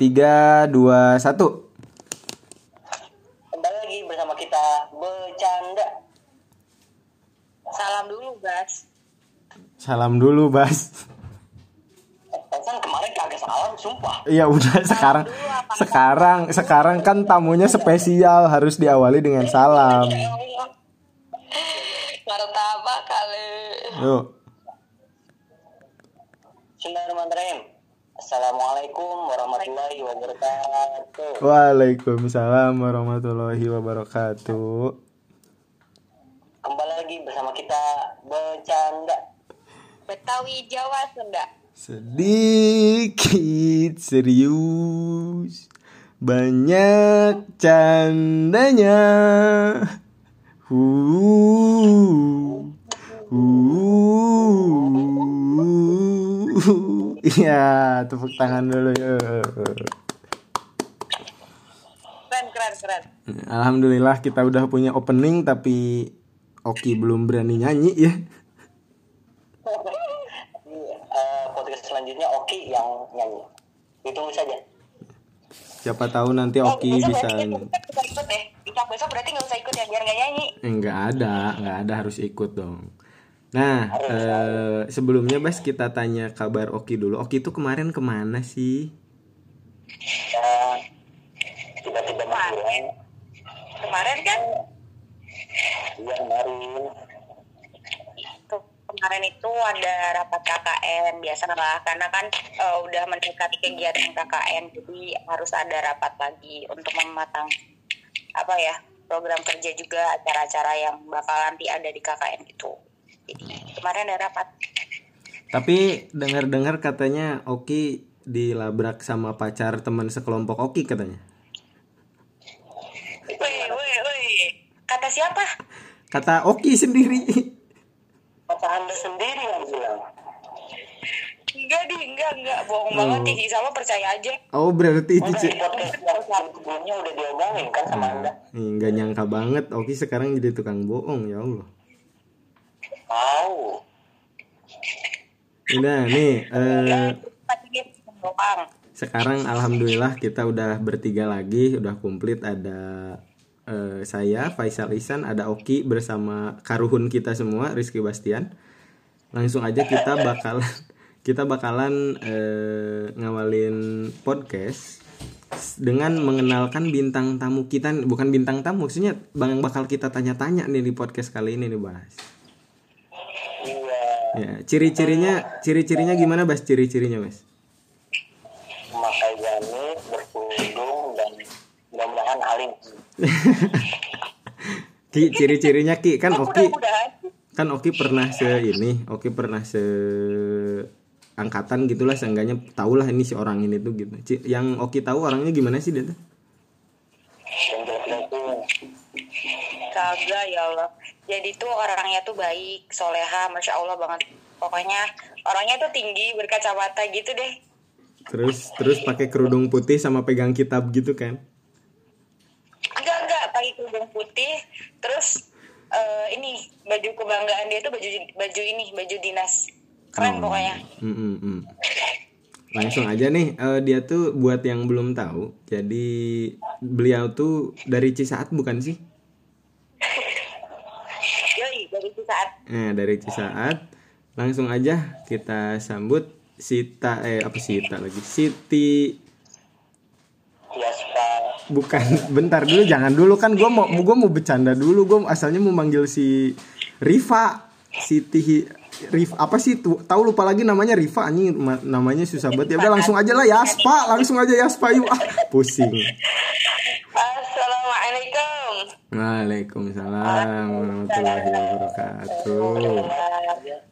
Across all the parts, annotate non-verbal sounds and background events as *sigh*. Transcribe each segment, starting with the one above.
Tiga, dua, satu. Kembali lagi bersama kita bercanda. Salam dulu, Bas. Salam dulu, Bas. Kan kemarin kagak salam, sumpah. Iya udah sekarang sekarang sekarang kan tamunya spesial harus diawali dengan salam. Martaba kali. Yuk. Assalamualaikum warahmatullahi wabarakatuh. Waalaikumsalam warahmatullahi wabarakatuh. Kembali lagi bersama kita bercanda. Betawi Jawa Sunda. Sedikit serius, banyak candanya. Uh, uh, Iya, tepuk tangan dulu ya. Keren, keren, keren. Alhamdulillah kita udah punya opening tapi Oki belum berani nyanyi ya. Eh, podcast selanjutnya Oki yang nyanyi. Ditunggu saja. Siapa tahu nanti Oki besok bisa. berarti nggak usah ikut deh. Besok besok berarti nggak usah ikut ya biar nggak nyanyi. Enggak ada, enggak ada harus ikut dong. Nah, eh, sebelumnya Bas kita tanya kabar Oki dulu. Oki itu kemarin ke mana sih? Ya, tiba-tiba menghilang. Kemarin kan Iya kemarin. kemarin itu ada rapat KKN biasa lah karena kan eh, udah mendekati kegiatan KKN jadi harus ada rapat lagi untuk mematang apa ya program kerja juga acara-acara yang bakal nanti ada di KKN itu. Kemarin ada rapat. Tapi dengar-dengar katanya Oki dilabrak sama pacar teman sekelompok Oki katanya. Woi, woi, woi. Kata siapa? Kata Oki sendiri. Kata anda sendiri yang bilang. Enggak di, enggak, enggak. Bohong banget Titi sama percaya aja. Oh, berarti itu yang sebelumnya udah diomongin kan sama anda. Ih, nggak nyangka banget Oki sekarang jadi tukang bohong ya Allah. Tahu. Udah nih bohong. sekarang alhamdulillah kita udah bertiga lagi, udah komplit ada eh, saya Faisal Isan, ada Oki bersama karuhun kita semua Rizky Bastian. Langsung aja kita bakalan *laughs* kita bakalan eh, ngawalin podcast dengan mengenalkan bintang tamu kita bukan bintang tamu maksudnya bang bakal kita tanya-tanya nih di podcast kali ini nih bahas. Ya, ciri-cirinya ciri-cirinya gimana Bas? Ciri-cirinya, Mas? Memakai gamis, berkerudung dan mudah-mudahan alim. *laughs* Ki, ciri-cirinya Ki kan Oki kan Oki pernah se ini, Oki pernah se angkatan gitulah seenggaknya tahulah ini si orang ini tuh gitu. Yang Oki tahu orangnya gimana sih dia tuh? Kagak ya Allah. Jadi tuh orangnya tuh baik, soleha, masya Allah banget. Pokoknya orangnya tuh tinggi, berkacamata gitu deh. Terus terus pakai kerudung putih sama pegang kitab gitu kan? Enggak enggak, pakai kerudung putih. Terus eh, ini baju kebanggaan dia tuh baju baju ini, baju dinas. Keren Oh. pokoknya. Mm, mm, mm. Langsung aja nih, eh, dia tuh buat yang belum tahu, jadi beliau tuh dari Cisaat bukan sih? Yoi, dari itu saat Nah, dari Cisaat. Langsung aja kita sambut Sita eh apa Sita lagi? Siti. Yaspa. bukan bentar dulu jangan dulu. Kan gua mau gua mau bercanda dulu. Gua asalnya mau manggil si Riva Siti Rif apa sih? Tuh tahu lupa lagi namanya Riva anjing. Ma- namanya susah banget. Ya udah langsung aja lah Yaspa langsung aja Yaspa yuk. Ah pusing. Assalamualaikum. Waalaikumsalam warahmatullahi wabarakatuh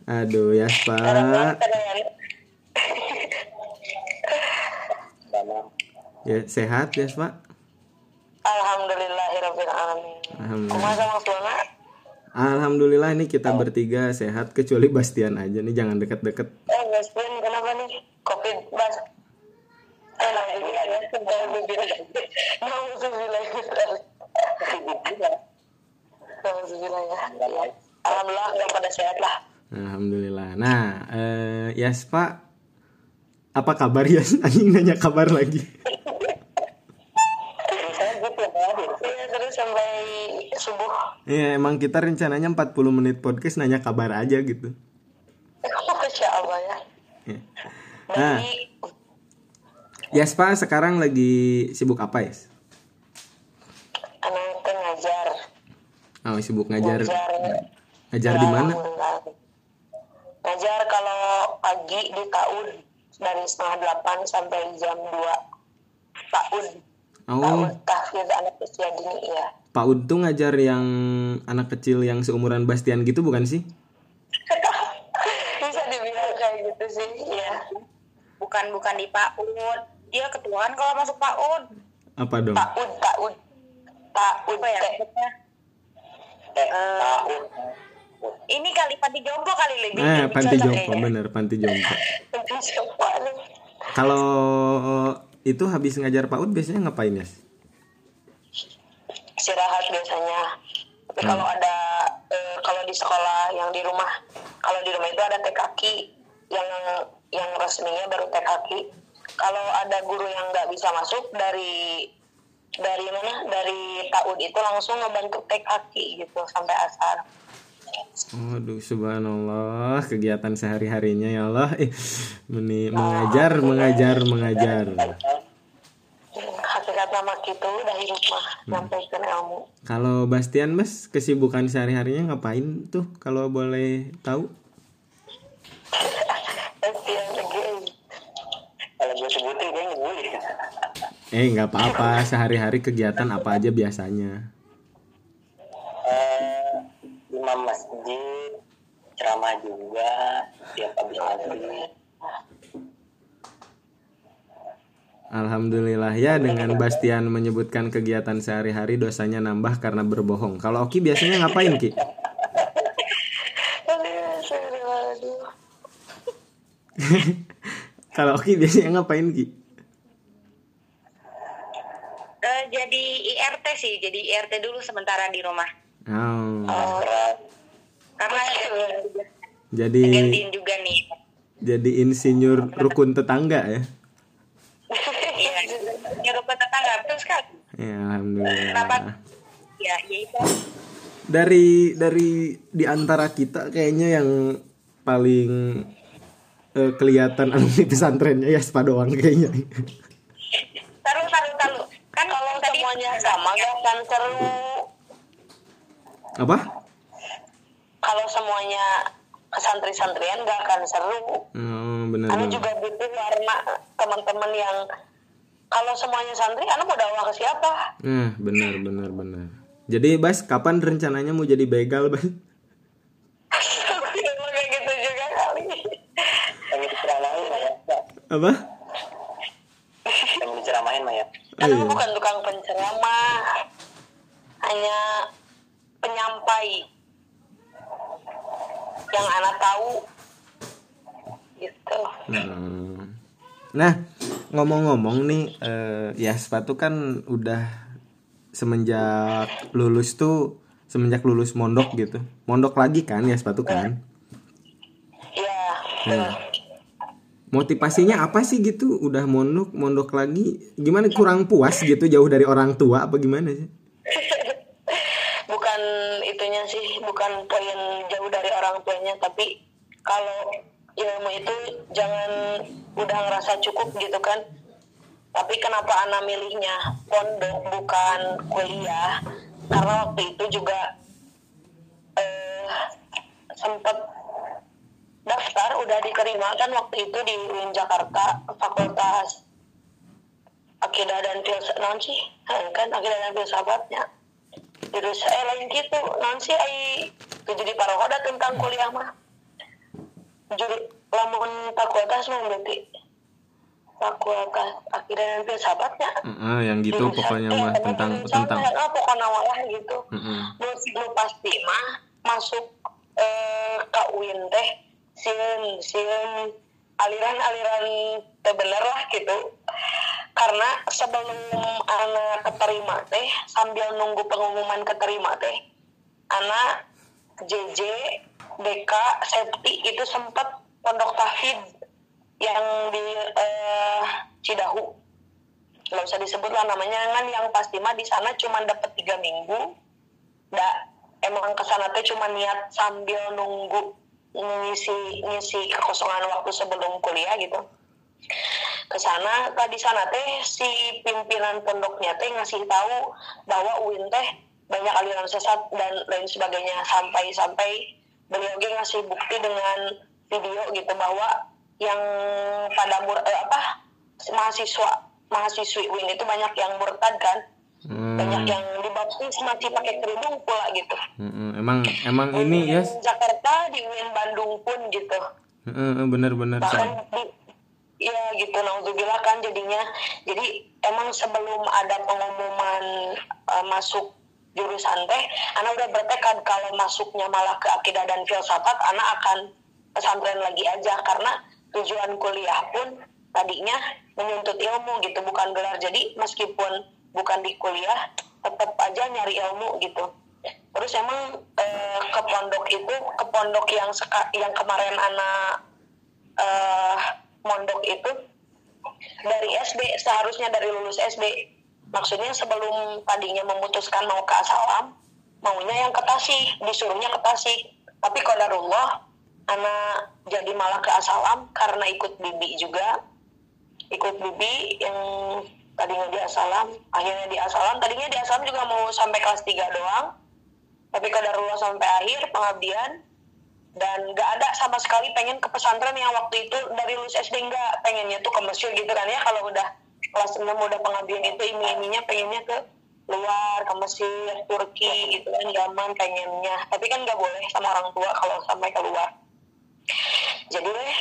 aduh Yaspa Sama. ya sehat Yaspa Alhamdulillahirabbil alamin. Alhamdulillah. Alhamdulillah ini kita bertiga sehat kecuali Bastian aja nih jangan deket-deket Eh, Ben, kenapa nih? Covid bas. Eh, Alhamdulillah Alhamdulillah. Ya. Ya. Alhamdulillah pada sehat lah. Alhamdulillah. Nah, eh, Yaspa, apa kabar ya *laughs* anjing nanya kabar lagi Pak. Iya terus sampai subuh. ya emang kita rencananya 40 menit podcast nanya kabar aja gitu Masya Allah ya. Ya. nah Baik. Yaspa sekarang lagi sibuk apa ya Anak teh ngajar. Oh sibuk ngajar Ngajar. ngajar Ya, di mana. Ngajar kalau pagi di tahun dari setengah delapan sampai jam 2 tahun. oh Tahun anak usia dini ya. Pak Ud tuh ngajar yang anak kecil yang seumuran Bastian gitu bukan sih *laughs* Bisa dibilang kayak gitu sih, ya. bukan bukan di PAUD dia ketuaan kalau masuk PAUD apa dong Taud, taud. Taud apa ya. Eh, ini kali panti jompo kali lebih eh lebih panti jompo kayaknya. bener panti jompo. *laughs* Kalau itu habis ngajar Pak Ud biasanya ngapain ya istirahat biasanya. Tapi kalau ada eh, kalau di sekolah yang di rumah kalau di rumah itu ada kaki yang yang resminya baru kaki kalau ada guru yang nggak bisa masuk dari dari mana dari taud itu langsung ngebantu teh kaki gitu sampai asar Waduh, subhanallah, kegiatan sehari-harinya ya Allah. Eh, meni- mengajar, mengajar, mengajar. hakikat nama gitu dari rumah nyampaikan ilmu Kalau Bastian, Mas, kesibukan sehari-harinya ngapain tuh kalau boleh tahu? *laughs* Bastian lagi Kalau gue sebutin gue. Eh, nggak apa-apa, sehari-hari kegiatan apa aja biasanya. Eh, imam masjid, ceramah juga, tiap maghrib. Alhamdulillah ya dengan Bastian menyebutkan kegiatan sehari-hari dosanya nambah karena berbohong. Kalau Oki biasanya ngapain Ki? *laughs* Kalau Oki biasanya ngapain Ki? Eh, jadi IRT sih jadi IRT dulu sementara di rumah. Oh, Oh, karena jadi gantiin juga nih. jadi insinyur rukun tetangga ya? iya ke tetangga betul sekali. Ya, alhamdulillah. kenapa? Ya ya itu. Dari dari di antara kita kayaknya yang paling eh, kelihatan alumni pesantrennya ya Spa doang kayaknya. taruh taruh taruh kan kalau tadi semuanya sama gak akan seru Apa? kalau semuanya kesantri-santrian gak akan seru Oh, benar. Anu juga butuh warna teman-teman yang kalau semuanya santri, anu mau dakwah ke siapa? Nah, benar benar benar. Jadi Bas, kapan rencananya mau jadi begal, Bas? *laughs* kayak gitu juga kali. Ya. Apa? Anu iya. bukan tukang penceramah, hanya penyampai yang anak tahu gitu. Hmm. Nah, ngomong-ngomong nih, eh, ya sepatu kan udah semenjak lulus tuh, semenjak lulus mondok gitu, mondok lagi kan ya sepatu kan? Ya, Nah, motivasinya apa sih gitu? Udah mondok, mondok lagi, gimana kurang puas gitu jauh dari orang tua apa gimana sih? *laughs* bukan itunya sih, bukan poin jauh dari orang tuanya, tapi kalau ilmu itu jangan udah ngerasa cukup gitu kan. Tapi kenapa anak milihnya pondok bukan kuliah? Karena waktu itu juga eh, sempat daftar udah diterima kan waktu itu di UIN Jakarta Fakultas Akidah dan Filsafat non sih? Kan Akidah dan Filsafatnya terus eh lain gitu. Non sih ai jadi parohoda tentang kuliah mah. Jadi lamun fakultas mah berarti fakultas Akidah dan Filsafatnya Ah, yang gitu Jurusan- pokoknya eh, mah tentang jurusan tentang. mah, oh, pokoknya walah gitu. Mm-mm. nu nu pasti mah masuk eh, ke UIN teh sieun sieun aliran-aliran teh bener lah gitu. Karena sebelum anak keterima teh sambil nunggu pengumuman keterima teh anak JJ DK Septi itu sempat pondok tahfidz yang di eh, Cidahu. Nggak usah disebut lah namanya kan yang pasti mah di sana cuma dapat tiga minggu. Da emang ke sana teh cuma niat sambil nunggu ngisi ngisi kekosongan waktu sebelum kuliah gitu. Ke sana tadi sana teh si pimpinan pondoknya teh ngasih tahu bahwa UIN teh banyak aliran sesat dan lain sebagainya. Sampai sampai beliau juga ngasih bukti dengan video gitu bahwa yang pada mur eh, apa mahasiswa mahasiswi UIN itu banyak yang murtad kan Hmm, banyak yang dibaptis masih pakai kerudung pula gitu. Mm-mm. emang emang ini ya. Di Jakarta di UIN Bandung pun gitu. Mm, bener-bener bahkan di, ya gitu naudzubillah kan jadinya. Jadi emang sebelum ada pengumuman eh, masuk jurusan teh anak udah bertekad kalau masuknya malah ke akidah dan filsafat anak akan pesantren lagi aja. Karena tujuan kuliah pun tadinya menuntut ilmu gitu bukan gelar. Jadi meskipun bukan di kuliah tetap aja nyari ilmu gitu. Terus emang eh, ke pondok itu ke pondok yang seka, yang kemarin anak eh, mondok itu dari SD seharusnya dari lulus SD maksudnya sebelum tadinya memutuskan mau ke asalam maunya yang ke Tasik disuruhnya ke Tasik. Tapi kodarullah anak jadi malah ke asalam karena ikut bibi juga. Ikut bibi yang tadinya di asalam akhirnya di asalam. Tadinya di asalam juga mau sampai kelas 3 doang. Tapi kodarullah sampai akhir pengabdian. Dan gak ada sama sekali pengen ke pesantren yang waktu itu dari lulus SD nggak. Pengennya tuh ke Mesir gitu kan ya. Kalau udah kelas 6 udah pengabdian itu ini-ininya pengennya ke luar ke Mesir, Turki gitu kan zaman pengennya. Tapi kan nggak boleh sama orang tua kalau sampai keluar. Jadi deh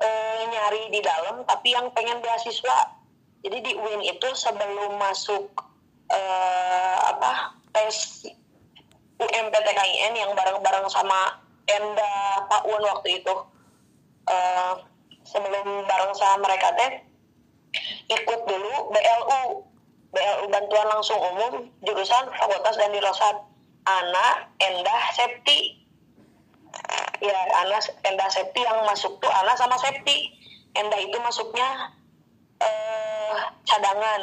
eh, nyari di dalam tapi yang pengen beasiswa jadi di UIN itu sebelum masuk eh, apa tes UMPTKIN yang bareng-bareng sama Enda Pak Un waktu itu Eh, sebelum bareng sama mereka teh ikut dulu BLU BLU bantuan langsung umum jurusan fakultas dan dirosat Ana Endah Septi. Ya Ana Endah Septi yang masuk tuh Ana sama Septi. Endah itu masuknya eh cadangan.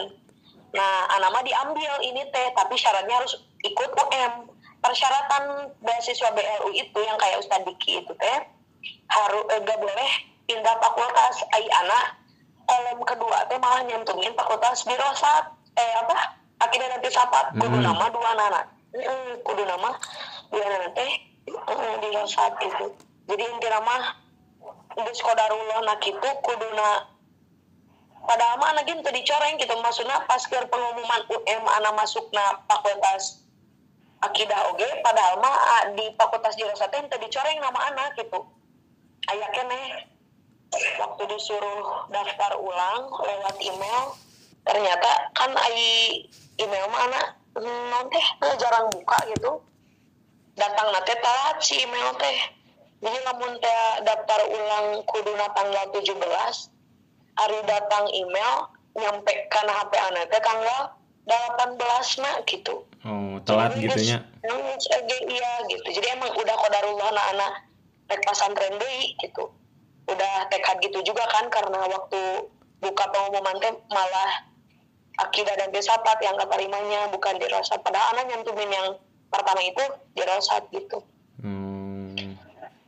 Nah Ana mah diambil ini teh tapi syaratnya harus ikut UM persyaratan beasiswa BLU itu yang kayak Ustadz Diki itu teh harus eh, gak boleh pindah fakultas. Ai anak kolom kedua teh malah nyantumin fakultas dirosat eh apa? Akidah nanti sapat. Kudu Hmm. nama dua nana Mm, kudu nama dua nana teh mm, dirosat itu. Jadi inti nama geus kodarullah nak itu kuduna padahal mah anak itu dicoreng gitu maksudnya pas ke pengumuman UM anak masuk na fakultas akidah oge padahal mah ah, di fakultas dirosat teh teu dicoreng nama anak gitu. Aya keneh waktu disuruh daftar ulang lewat email ternyata kan ai email mah anak teh eh, jarang buka gitu. Datang nate telat si email teh. Jadi lamun teh daftar ulang kuduna tanggal 17 hari datang email nyampe karena HP anak teh tanggal 18 na gitu. Oh telat jadi gitunya? geus- geus ege iya gitu. Jadi emang udah kodarullah na anak rek pasantren deui gitu. Udah tekad gitu juga kan karena waktu buka pengumuman teh malah akidah dan filsafat yang keterimanya bukan dirosat padahal anak nyantumin yang pertama itu dirosat gitu. Hmm.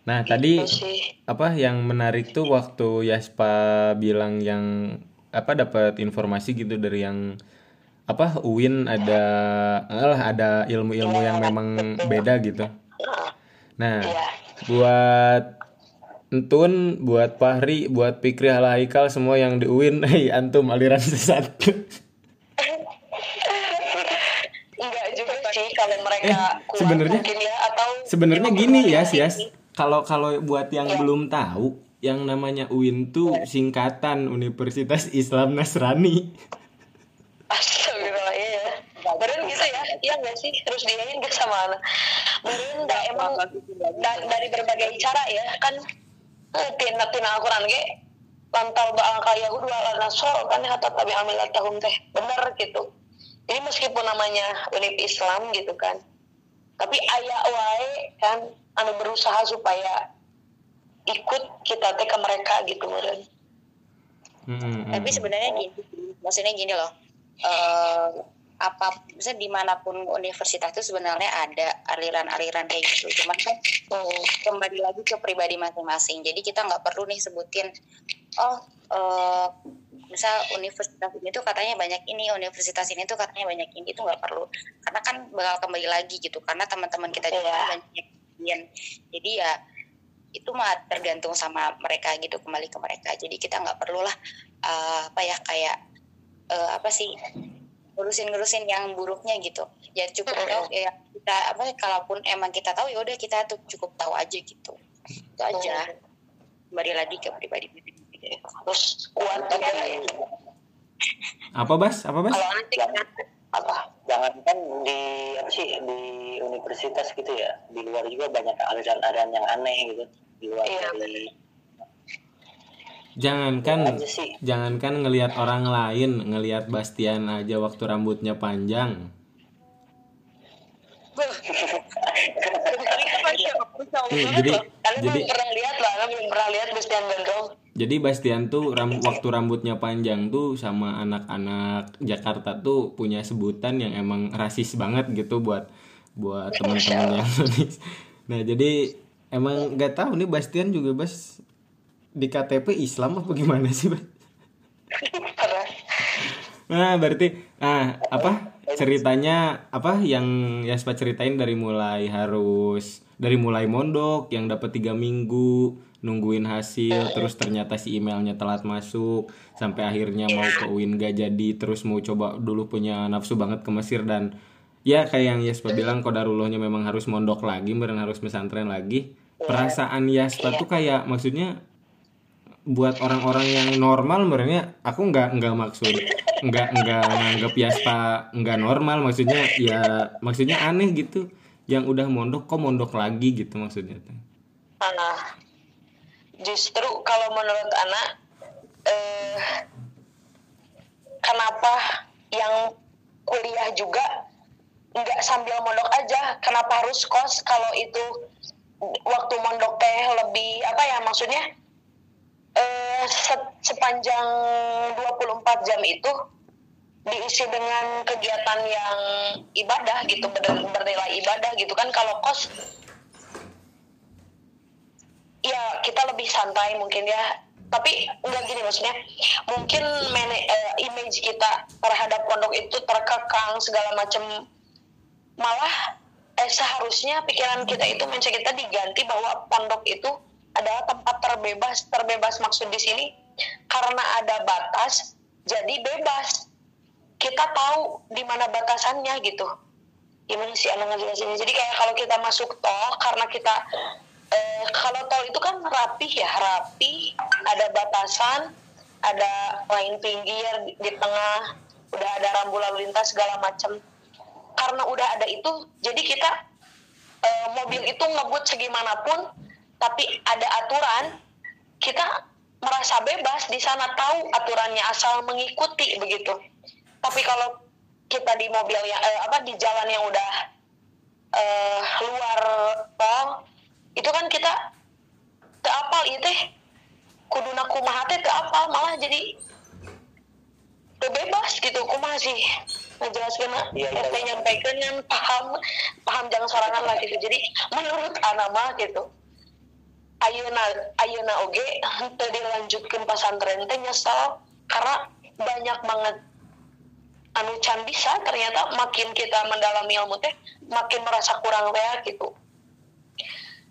Nah tadi Itu sih apa yang menarik tuh waktu Yaspa bilang yang apa dapat informasi gitu dari yang apa UIN ada alah ada ilmu-ilmu yang memang beda gitu. Nah, Iya. buat Entun, buat Fahri, buat Fikri Halaikal semua yang di UIN, *laughs* hei antum aliran sesat. enggak juga sih kalau mereka Eh, sebenarnya- mungkin ya atau Sebenarnya emang gini ya, ini. Kalau kalau buat yang Iya. belum tahu, yang namanya UIN tuh singkatan Universitas Islam Nasrani. Astagfirullah iya ya. Beren gitu ya, iya nggak sih? Terus diain ke sama anak. Dah emang da- dari berbagai cara ya kan. eh, Tina tina Al-Quran ge lantal baal ka Yahud wal Nasor kan hatta tabi amilat tahun teh bener gitu. Jadi meskipun namanya Unip Islam gitu kan, tapi ayah wae kan anu berusaha supaya ikut kita teh ke mereka gitu meren. Mm-mm, tapi mm-mm. sebenarnya gini maksudnya gini loh eh apa misalnya di mana pun universitas itu sebenarnya ada aliran-aliran kayak gitu cuman kan Hmm. kembali lagi ke pribadi masing-masing jadi kita nggak perlu nih sebutin oh eh misal universitas ini tuh katanya banyak ini universitas ini tuh katanya banyak ini itu nggak perlu. Karena kan bakal kembali lagi gitu karena teman-teman kita juga Iya. banyak yang jadi ya itu mah tergantung sama mereka gitu kembali ke mereka. Jadi kita nggak perlulah eh, apa ya kayak eh, apa sih ngurusin-ngurusin yang buruknya gitu. Ya cukup tahu ya kita apa kalaupun emang kita tahu ya udah kita tuh cukup tahu aja gitu. Itu aja. Kembali lagi ke pribadi Terus kuat juga ya. Apa Bas? Apa Bas? Kalau nanti apa? jangan kan di apa sih di universitas gitu ya di luar juga banyak aliran-aliran yang aneh gitu di luar Iya, dari Jangankan aja sih jangankan ngelihat orang lain, ngelihat Bastian aja waktu rambutnya panjang. Nih, jadi belum pernah lihat lah, kalian belum pernah lihat Bastian Gondrong. Jadi Bastian tuh ram- waktu rambutnya panjang tuh sama anak-anak Jakarta tuh punya sebutan yang emang rasis banget gitu buat buat teman-teman yang. Nah, jadi emang nggak tahu nih Bastian juga Bas di KTP Islam apa gimana sih, Bas? Nah, berarti nah apa ceritanya apa yang Yaspa ceritain dari mulai harus dari mulai mondok yang dapat tiga minggu nungguin hasil terus ternyata si emailnya telat masuk sampai akhirnya mau ke UIN gak jadi terus mau coba dulu punya nafsu banget ke Mesir dan ya kayak yang Yaspa bilang kodarullahnya memang harus mondok lagi meren harus pesantren lagi. Perasaan Yaspa tuh kayak maksudnya buat orang-orang yang normal sebenarnya aku nggak nggak maksud nggak nggak nganggap Yaspa nggak normal maksudnya ya maksudnya aneh gitu. Yang udah mondok kok mondok lagi gitu maksudnya. Justru kalau menurut anak, eh, kenapa yang kuliah juga nggak sambil mondok aja? Kenapa harus kos kalau itu waktu mondok teh lebih apa ya maksudnya? Eh, se- sepanjang 24 jam itu diisi dengan kegiatan yang ibadah gitu ber- bernilai ibadah gitu kan kalau kos ya kita lebih santai mungkin ya. Tapi enggak gini maksudnya. Mungkin mane- eh, image kita terhadap pondok itu terkekang segala macam malah eh, seharusnya pikiran kita itu mindset kita diganti bahwa pondok itu adalah tempat terbebas terbebas maksud di sini. Karena ada batas jadi bebas. Kita tahu di mana batasannya gitu. Gimana sih anda ngejelasinnya? Jadi kayak kalau kita masuk tol karena kita eh, kalau tol itu kan rapi ya rapi ada batasan ada lain pinggir di, di tengah. Udah ada rambu lalu lintas segala macam karena udah ada itu jadi kita eh, mobil itu ngebut segimanapun tapi ada aturan kita merasa bebas di sana tahu aturannya asal mengikuti begitu. Tapi kalau kita di mobil yang eh, apa di jalan yang udah eh, luar tol itu kan kita teapal itu teh. Kuduna kumaha teh teapal malah jadi bebas gitu. Kumaha sih ngejelaskeun Iya, iya. RT nyampaikan yang paham paham jangan sorangan lah gitu. Jadi menurut anak mah gitu ayeuna ayeuna oge henteu dilanjutkeun pasantren teh nyesal karena banyak banget anu can bisa ternyata makin kita mendalami ilmu teh makin merasa kurang teh gitu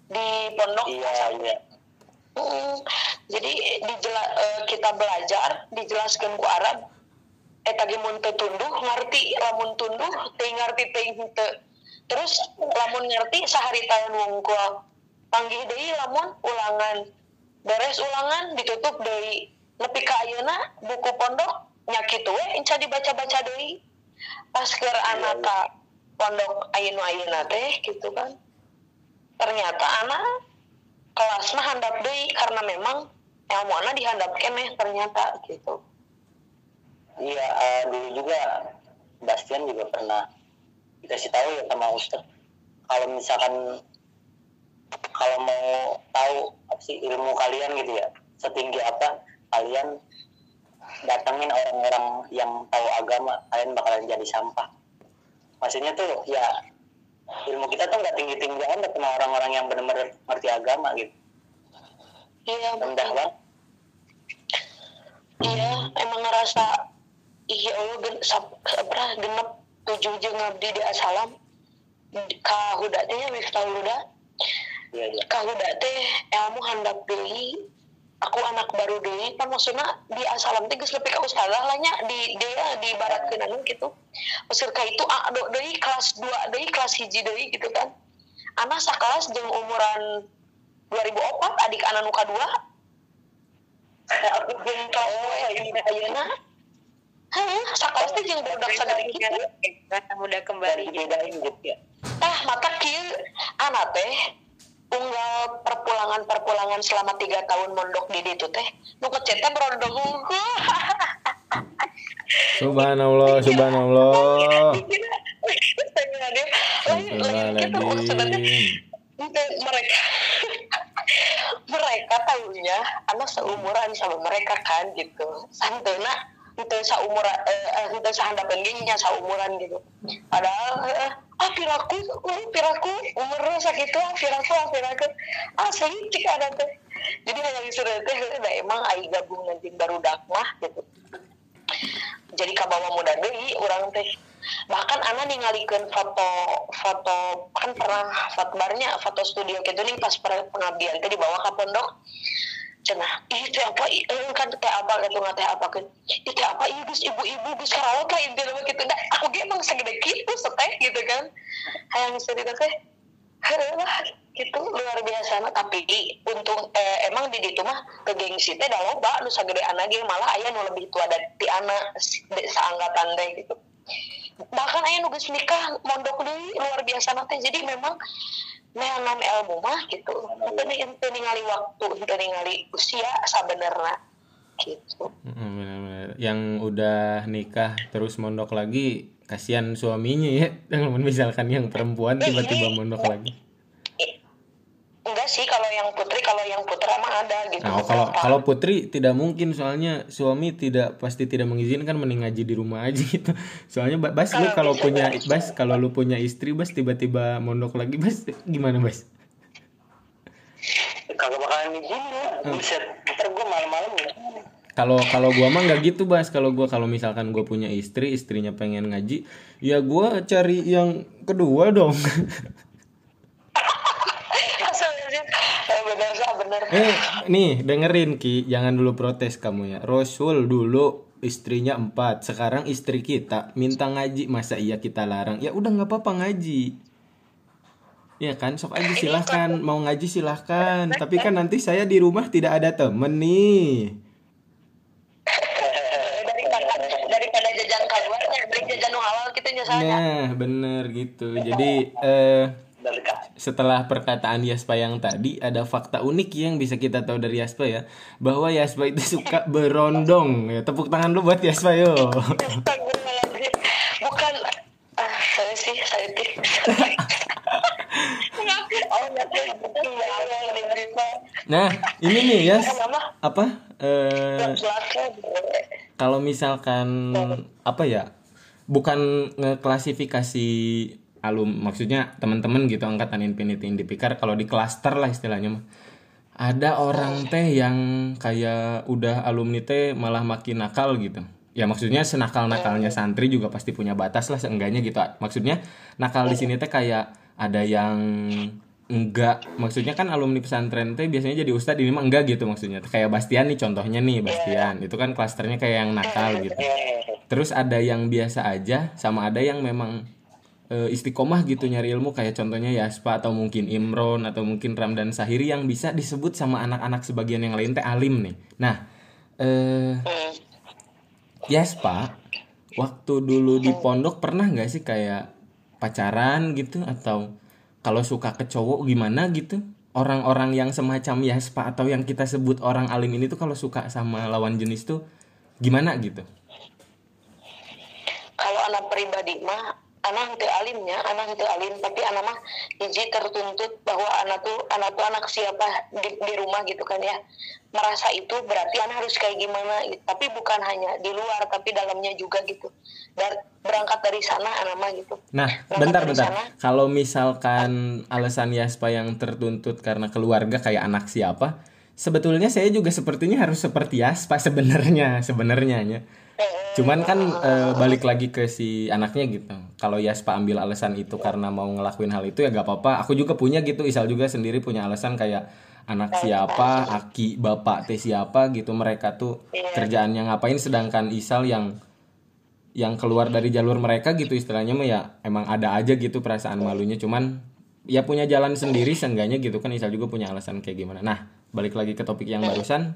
di pondok iya iya. Hmm, jadi dijela- eh, kita belajar dijelaskan ku Arab eta ge mun teu tunduh ngarti lamun tunduh teu ngarti henteu. Terus lamun ngerti saharita wungkul. Panggih deui lamun ulangan. Beres ulangan ditutup deui. Nepi ka ayeuna buku pondok nya kitu we enca dibaca-baca deui. Pas keur anak ka pondok ayeuna ayeuna teh gitu kan ternyata anak kelas mah handap deui karena memang ilmuana dihandap keneh ternyata gitu. Iya eh, dulu juga Bastian juga pernah dikasih tahu ya sama Ustaz. Kalau misalkan kalau mau tahu apa ilmu kalian gitu ya setinggi apa kalian datengin orang-orang yang tahu agama kalian bakalan jadi sampah. Maksudnya tuh ya ilmu kita tuh nggak tinggi tinggi amat sama orang-orang yang benar-benar ngerti agama gitu. Iya rendah banget. Iya emang ngerasa iya Allah gen, sab, sabra genep tujuh jeung ngabdi di asalam kahuda teh ya miftah huda iya iya. Kahuda teh ilmu handak deui aku anak baru deui kan maksudnya di asalam teh geus leupi ka ustazah lah nya di dia di barat anu gitu. Maksud ka itu ah, do deui kelas 2 deui kelas hiji deui gitu kan. Anak sakelas jeung umuran 2004 adik anak nu kadua aku jeung kelas 2 ini ayeuna. Hah, sakelas teh jeung budak sagede kitu. Karena udah kembali dibedain gitu. ya Tah, mata kieu anak teh unggal perpulangan-perpulangan selama tiga tahun mondok di ditu teh. Nu kecetnya berondong hungkul *laughs* Subhanallah, subhanallah. lain lain gitu mereka. *laughs* Mereka tahunya anak seumuran sama mereka kan gitu. Santena itu seumuran eh itu sehandapan gini seumuran gitu. Padahal eh, ah piraku uh, piraku umurnya segitu ah piraku ah piraku. Ah segitu ada teh jadi hanya disuruh teh udah emang ai gabung nanti baru dakmah gitu. Jadi kabawa muda deui orang teh. Bahkan anak ningalikeun foto foto kan pernah foto barnya foto studio gitu nih pas pengabdian teh dibawa ke pondok cenah. Ih teh apa? Ih eh, kan teh apa? Gitu nggak teh apa? Kan teh apa? Ih gus ibu-ibu gus karawat lah mah gitu. Nah aku ge emang segede gitu seteh gitu kan. Hayang cerita teh lah gitu. Luar biasa nah, tapi untung eh, emang di ditu mah ke gengsi teh da loba nu sagede anak ge malah aya nu lebih tua dari ti anak seangkatan teh gitu. Bahkan aya nu geus nikah mondok deui luar biasa na teh. Jadi memang neangan ilmu mah gitu itu ningali waktu ente ningali usia sabenerna gitu benar-benar. Yang udah nikah terus mondok lagi, kasihan suaminya ya. *laughs* Misalkan yang perempuan tiba-tiba mondok lagi. Enggak sih kalau yang putri kalau yang putra mah ada gitu Nah, kalau kalau putri tidak mungkin soalnya suami tidak pasti tidak mengizinkan mending ngaji di rumah aja gitu. Soalnya Ba- Bas lu kalau punya Bas kalau lu punya istri Bas tiba-tiba mondok lagi Bas gimana Bas? kagak bakalan izin ya buset ntar gue malam-malam ya Kalau kalau gua mah nggak gitu Bas. Kalau gua kalau misalkan gua punya istri, istrinya pengen ngaji, ya gua cari yang kedua dong. *laughs* Asalnya, eh, Eh, nih dengerin Ki, jangan dulu protes kamu ya. Rasul dulu istrinya empat, sekarang istri kita minta ngaji, masa iya kita larang? Ya udah nggak apa-apa ngaji. Ya kan, sok aja silahkan mau ngaji silahkan. Tapi kan nanti saya di rumah tidak ada temen nih. *laughs* Eh, gitu Nah, bener gitu. Jadi eh setelah perkataan Yaspa yang tadi ada fakta unik yang bisa kita tahu dari Yaspa ya. Bahwa Yaspa itu suka *laughs* berondong ya. Tepuk tangan lu buat Yaspa yo. *laughs* Bukan ah saya sih saya *laughs* nah ini nih Yas. Apa eh kalau misalkan apa ya bukan ngeklasifikasi alum maksudnya teman-teman gitu angkatan Infinity Indipikar kalau di klaster lah istilahnya mah. Ada orang teh yang kayak udah alumni teh malah makin nakal gitu. Ya maksudnya senakal nakalnya santri juga pasti punya batas lah seenggaknya gitu. Maksudnya nakal di sini teh kayak ada yang enggak. Maksudnya kan alumni pesantren teh biasanya jadi ustadz ini mah enggak gitu maksudnya. Kayak Bastian nih contohnya nih Bastian. Itu kan klasternya kayak yang nakal gitu. terus ada yang biasa aja sama ada yang memang eh, istiqomah gitu nyari ilmu. Kayak contohnya Yaspa atau mungkin Imron atau mungkin Ramdan Sahiri yang bisa disebut sama anak-anak sebagian yang lain teh alim nih. Nah eh Hmm. Yaspa waktu dulu di pondok pernah nggak sih kayak pacaran gitu? Atau kalau suka ke cowok gimana gitu? Orang-orang yang semacam Yaspa atau yang kita sebut orang alim ini tuh kalau suka sama lawan jenis tuh gimana gitu? Kalau anak pribadi mah anak itu alimnya anak itu alim tapi anak mah hiji tertuntut bahwa anak tuh anak tuh anak siapa di, di rumah gitu kan ya merasa itu berarti anak harus kayak gimana gitu. tapi bukan hanya di luar tapi dalamnya juga gitu dan berangkat dari sana anak mah gitu Nah, Berangkat bentar bentar. sana. Kalau misalkan alasan Yaspa yang tertuntut karena keluarga kayak anak siapa, sebetulnya saya juga sepertinya harus seperti Yaspa sebenarnya, sebenarnya ya. Cuman kan eh, balik lagi ke si anaknya gitu. Kalau Yaspa ambil alasan itu karena mau ngelakuin hal itu ya gak apa-apa. Aku juga punya gitu. Isal juga sendiri punya alasan kayak anak siapa, aki, bapak teh siapa gitu. Mereka tuh kerjaannya ngapain sedangkan Isal yang yang keluar dari jalur mereka gitu istilahnya mah ya emang ada aja gitu perasaan malunya cuman ya punya jalan sendiri seenggaknya gitu kan Isal juga punya alasan kayak gimana nah balik lagi ke topik yang barusan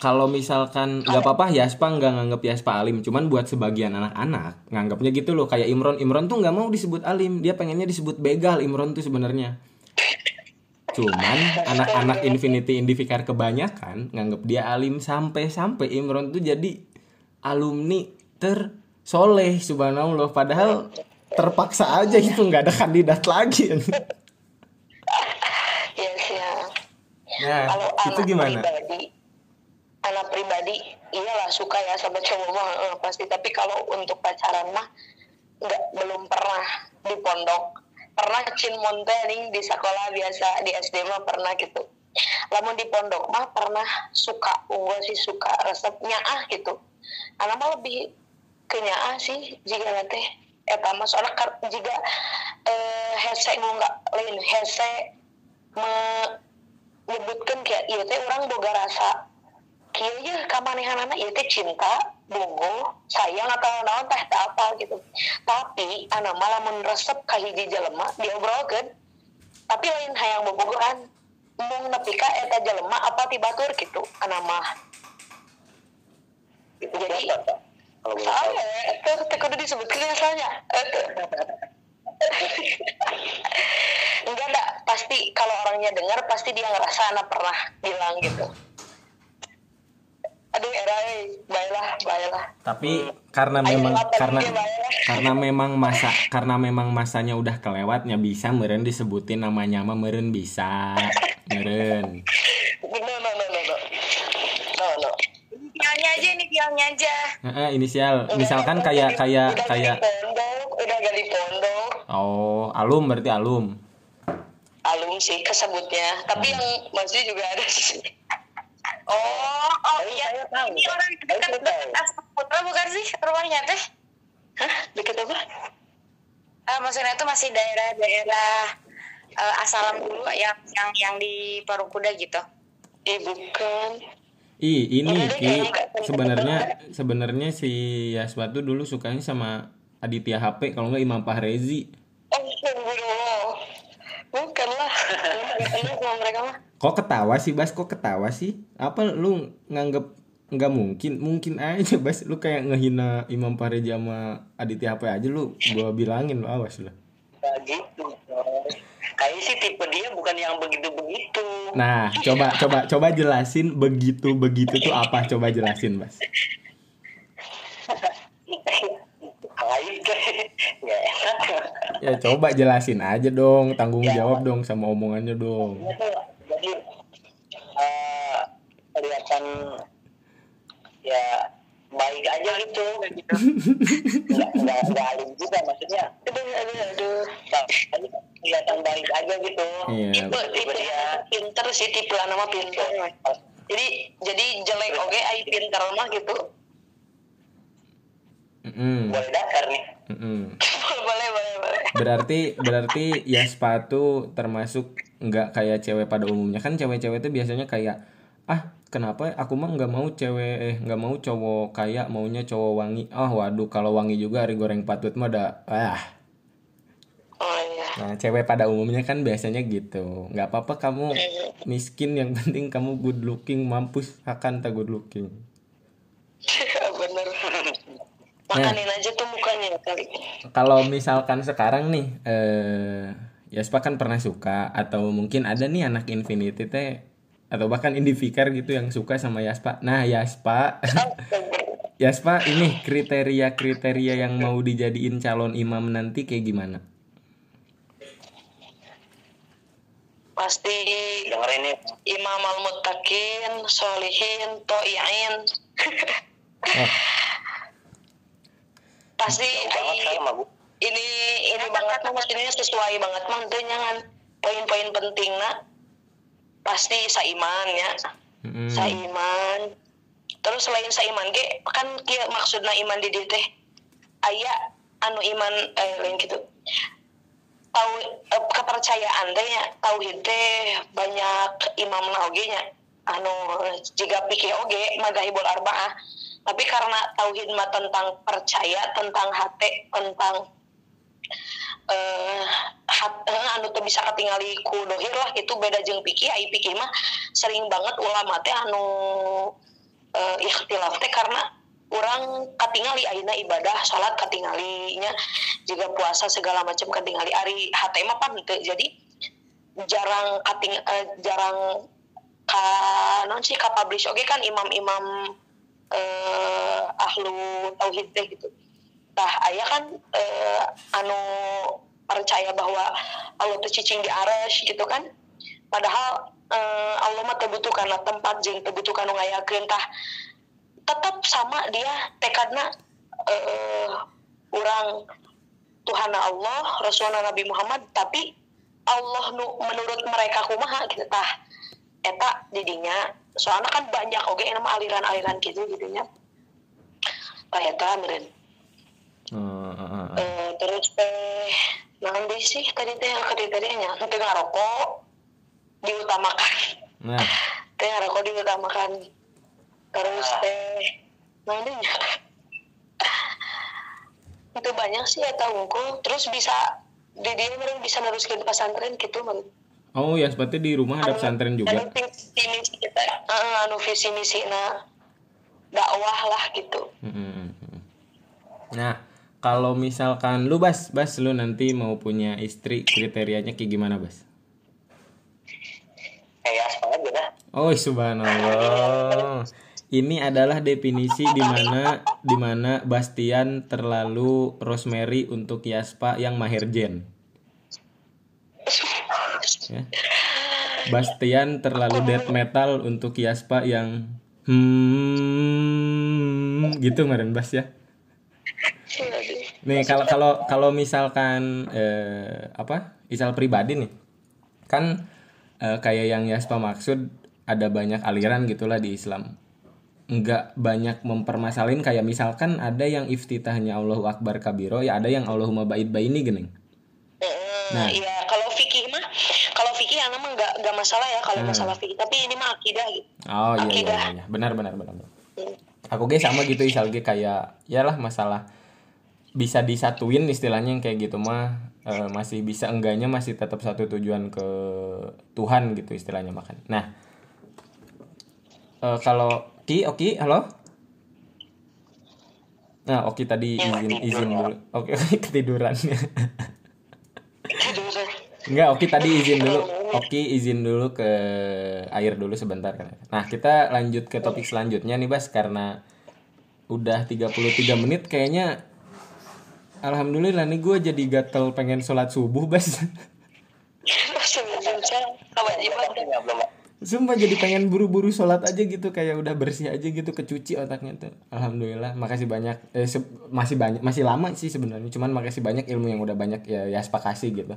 kalau misalkan nggak apa-apa Yaspa nggak nganggap Yaspa alim. Cuman buat sebagian anak-anak nganggapnya gitu loh. Kayak Imron. Imron tuh nggak mau disebut alim. Dia pengennya disebut begal Imron tuh sebenarnya. Cuman *laughs* anak-anak Infinity Indifikar kebanyakan nganggap dia alim sampai-sampai Imron tuh jadi alumni tersoleh subhanallah. Padahal terpaksa aja gitu nggak ada kandidat lagi. *laughs* Yes ya. Nah kalau itu gimana? pribadi anak pribadi iyalah suka ya sama cowok mah eh, pasti. Tapi kalau untuk pacaran mah nggak belum pernah di pondok. Pernah cin montening di sekolah biasa di SD mah pernah gitu. Lamun di pondok mah pernah suka gue sih suka resepnya ah gitu. Anak mah lebih kenyaa sih jika nanti eta mah soalnya jika eh, hese nggak lain hese menyebutkan kayak iya teh orang boga rasa kieu ya kamanehanana ieu teh cinta bungo sayang atau naon teh apa gitu. Tapi anak malah lamun resep ka hiji jelema diobrolkeun tapi lain hayang bobogohan. Mung nepi ka eta jelema apa tibatur gitu anak mah. Jadi- saya itu teh kudu disebutkeun asalnya Eueuh. *laughs* enggak enggak. Pasti kalau orangnya dengar pasti dia ngerasa anak pernah bilang gitu aduh era eh, baiklah baiklah. Tapi karena Ayo, memang apa karena ya? karena memang masa karena memang masanya udah kelewatnya bisa meren disebutin namanya mah meren bisa. Meren no no no no no. No no. Inisialnya aja, inisialnya aja. Heeh, inisial. Udah- misalkan udah kayak di- kayak udah kayak pondok udah gak di pondok. Oh alum berarti alum. Alum sih kesebutnya. Tapi yang masih juga ada sih Oh, oh Tapi iya. saya tahu. Ini orang dekat dekat Asma Putra bukan sih rumahnya teh? hah deket apa Ah, maksudnya itu masih daerah-daerah eh, asalam dulu yang yang yang di Parukuda gitu. eh bukan Ih, ini Ki sebenarnya sebenarnya si Yaswa tuh dulu sukanya sama Aditya HP kalau nggak Imam Pahrezi. oh astagfirullah bukan lah sama mereka mah Kok ketawa sih Bas? Kok ketawa sih? Apa lu nganggep nggak mungkin? Mungkin aja Bas. Lu kayak ngehina Imam Pahrezi sama Aditya HP aja lu gua bilangin lu awas lah. Nggak gitu coy. kayaknya sih tipe dia bukan yang begitu begitu Nah, coba coba coba jelasin begitu begitu tuh apa? Coba jelasin Bas. lain nggak enak Ya coba jelasin aja dong, tanggung jawab dong sama omongannya dong. Tuh jadi eh, kelihatan ya baik aja gitu nggak nggak nggak alim juga maksudnya aduh aduh aduh. Tapi kelihatan baik aja gitu. Iya. tipe tipe dia pinter sih tipe nama pinter. Jadi jadi jelek oke ai pinter mah gitu Mm-mm. boleh dasar nih. Mm-mm. *laughs* boleh boleh boleh. Berarti berarti ya sepatu termasuk nggak kayak cewek pada umumnya. Kan cewek-cewek itu biasanya kayak ah kenapa aku mah nggak mau cewek eh nggak mau cowok kayak maunya cowok wangi. Ah waduh kalau wangi juga hari goreng patut mah ada ah. Oh iya. Nah cewek pada umumnya kan biasanya gitu. Nggak apa-apa kamu miskin yang penting kamu good looking mampus akan tak good looking *laughs* makanin aja tuh mukanya kali kalau misalkan sekarang nih eh Yaspa kan pernah suka atau mungkin ada nih anak Infinity teh atau bahkan Indifikar gitu yang suka sama Yaspa. Nah, Yaspa *laughs* Yaspa ini kriteria-kriteria yang mau dijadiin calon imam nanti kayak gimana? pasti Dengerin nih. imam al muttaqin solihin toiin *laughs* Oh, pasti Bu. ini ini banget mah maksudnya sesuai banget mah teu nyangan poin-poin penting pasti saiman ya. Mm-mm. saiman. Terus selain saiman ge kan maksudna iman di teh aya anu iman eh lain gitu. Tahu eh, kepercayaan teh nya tauhid teh banyak imam oge nya anu jika pikir oge madahibul arbaah tapi karena tauhid mah tentang percaya tentang hati tentang hat, eh, anu teu bisa katingali ku dohir lah itu beda jeung pikir ai pikir mah sering banget ulama teh anu eh, ikhtilaf teh karena orang katingali aina ibadah salat katingalinya juga puasa segala macam katingali ari hate mah pan teu. jadi jarang kating eh, jarang ka non sih ka publish oge kan imam-imam eh, ahlu tauhid teh gitu. Tah aya kan eh, anu percaya bahwa Allah teh cicing di aras gitu kan. Padahal eh, Allah mah teu butuh karena tempat jeung teu butuh kanu ngayakeun tah. Tetap sama dia tekadna eh, orang Tuhan Allah Rasulullah Nabi Muhammad tapi Allah nu menurut mereka kumaha gitu tah eta didinya soalnya kan banyak oke nama aliran-aliran gitu gitunya eta Oh, oh, oh. Eh, terus teh nanti sih tadi teh kriterianya teh ngarokok diutamakan. Nah, *laughs* teh ngarokok diutamakan. Terus teh nanti itu banyak sih ya tahu terus bisa di dia meren bisa neruskan pesantren gitu meren oh ya seperti di rumah ada pesantren juga. visi misi kita anu visi misi na dakwah lah gitu. Nah, kalau misalkan lu Bas, Bas lu nanti mau punya istri kriterianya kayak gimana, Bas? Kayak aspal aja dah. Oh, subhanallah. Ini adalah definisi di mana di mana Bastian terlalu Rosemary untuk Yaspa yang mahir Jen. Ya. Bastian terlalu death metal untuk Yaspa yang hmm gitu meren Bas ya. Nih kalau kalau kalau misalkan eh, apa isal pribadi nih kan eh, kayak yang Yaspa maksud ada banyak aliran gitulah di Islam nggak banyak mempermasalahin kayak misalkan ada yang iftitahnya Allahu Akbar kabiro ya ada yang Allahumma ba'id baini gening nah iya kalau fikih mah kalau fikih anak mah nggak nggak masalah ya kalau Hmm. masalah fikih tapi ini mah akidah gitu oh iya iya, Akidah. iya, iya. benar benar benar benar. aku ge sama gitu isal ge kayak ya lah masalah bisa disatuin istilahnya yang kayak gitu mah eh, masih bisa enggaknya masih tetap satu tujuan ke Tuhan gitu istilahnya makan nah eh, kalau Ki Oki halo nah Oki tadi izin izin dulu oke oke *laughs* ketiduran *laughs* Enggak, Oki tadi izin dulu. Oki izin dulu ke air dulu sebentar kan. Nah, kita lanjut ke topik selanjutnya nih, Bas, karena udah 33 menit kayaknya Alhamdulillah nih gue jadi gatel pengen sholat subuh, Bas. Sumpah jadi pengen buru-buru sholat aja gitu kayak udah bersih aja gitu kecuci otaknya tuh. Alhamdulillah, makasih banyak. Eh, masih banyak, masih lama sih sebenarnya. Cuman makasih banyak ilmu yang udah banyak ya ya kasih gitu.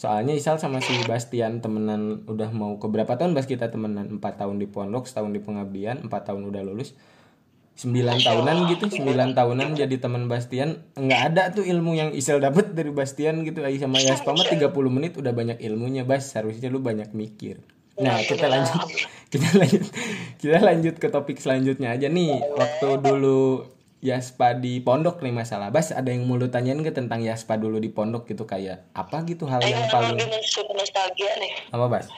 Soalnya Isal sama si Bastian temenan udah mau ke berapa tahun Bas kita temenan 4 tahun di pondok, setahun di pengabdian, 4 tahun udah lulus. 9 tahunan gitu, 9 tahunan jadi teman Bastian. Nggak ada tuh ilmu yang Isal dapet dari Bastian gitu. Ai sama Yaspa mah 30 menit udah banyak ilmunya, Bas. Harusnya lu banyak mikir. Nah, kita lanjut *laughs* kita lanjut kita lanjut ke topik selanjutnya aja nih. Waktu dulu Yaspa di pondok nih masalah. Bas, ada yang mau lu tanyain ke tentang Yaspa dulu di pondok gitu kayak apa gitu hal yang paling lagi suka nostalgia nih apa, Bas?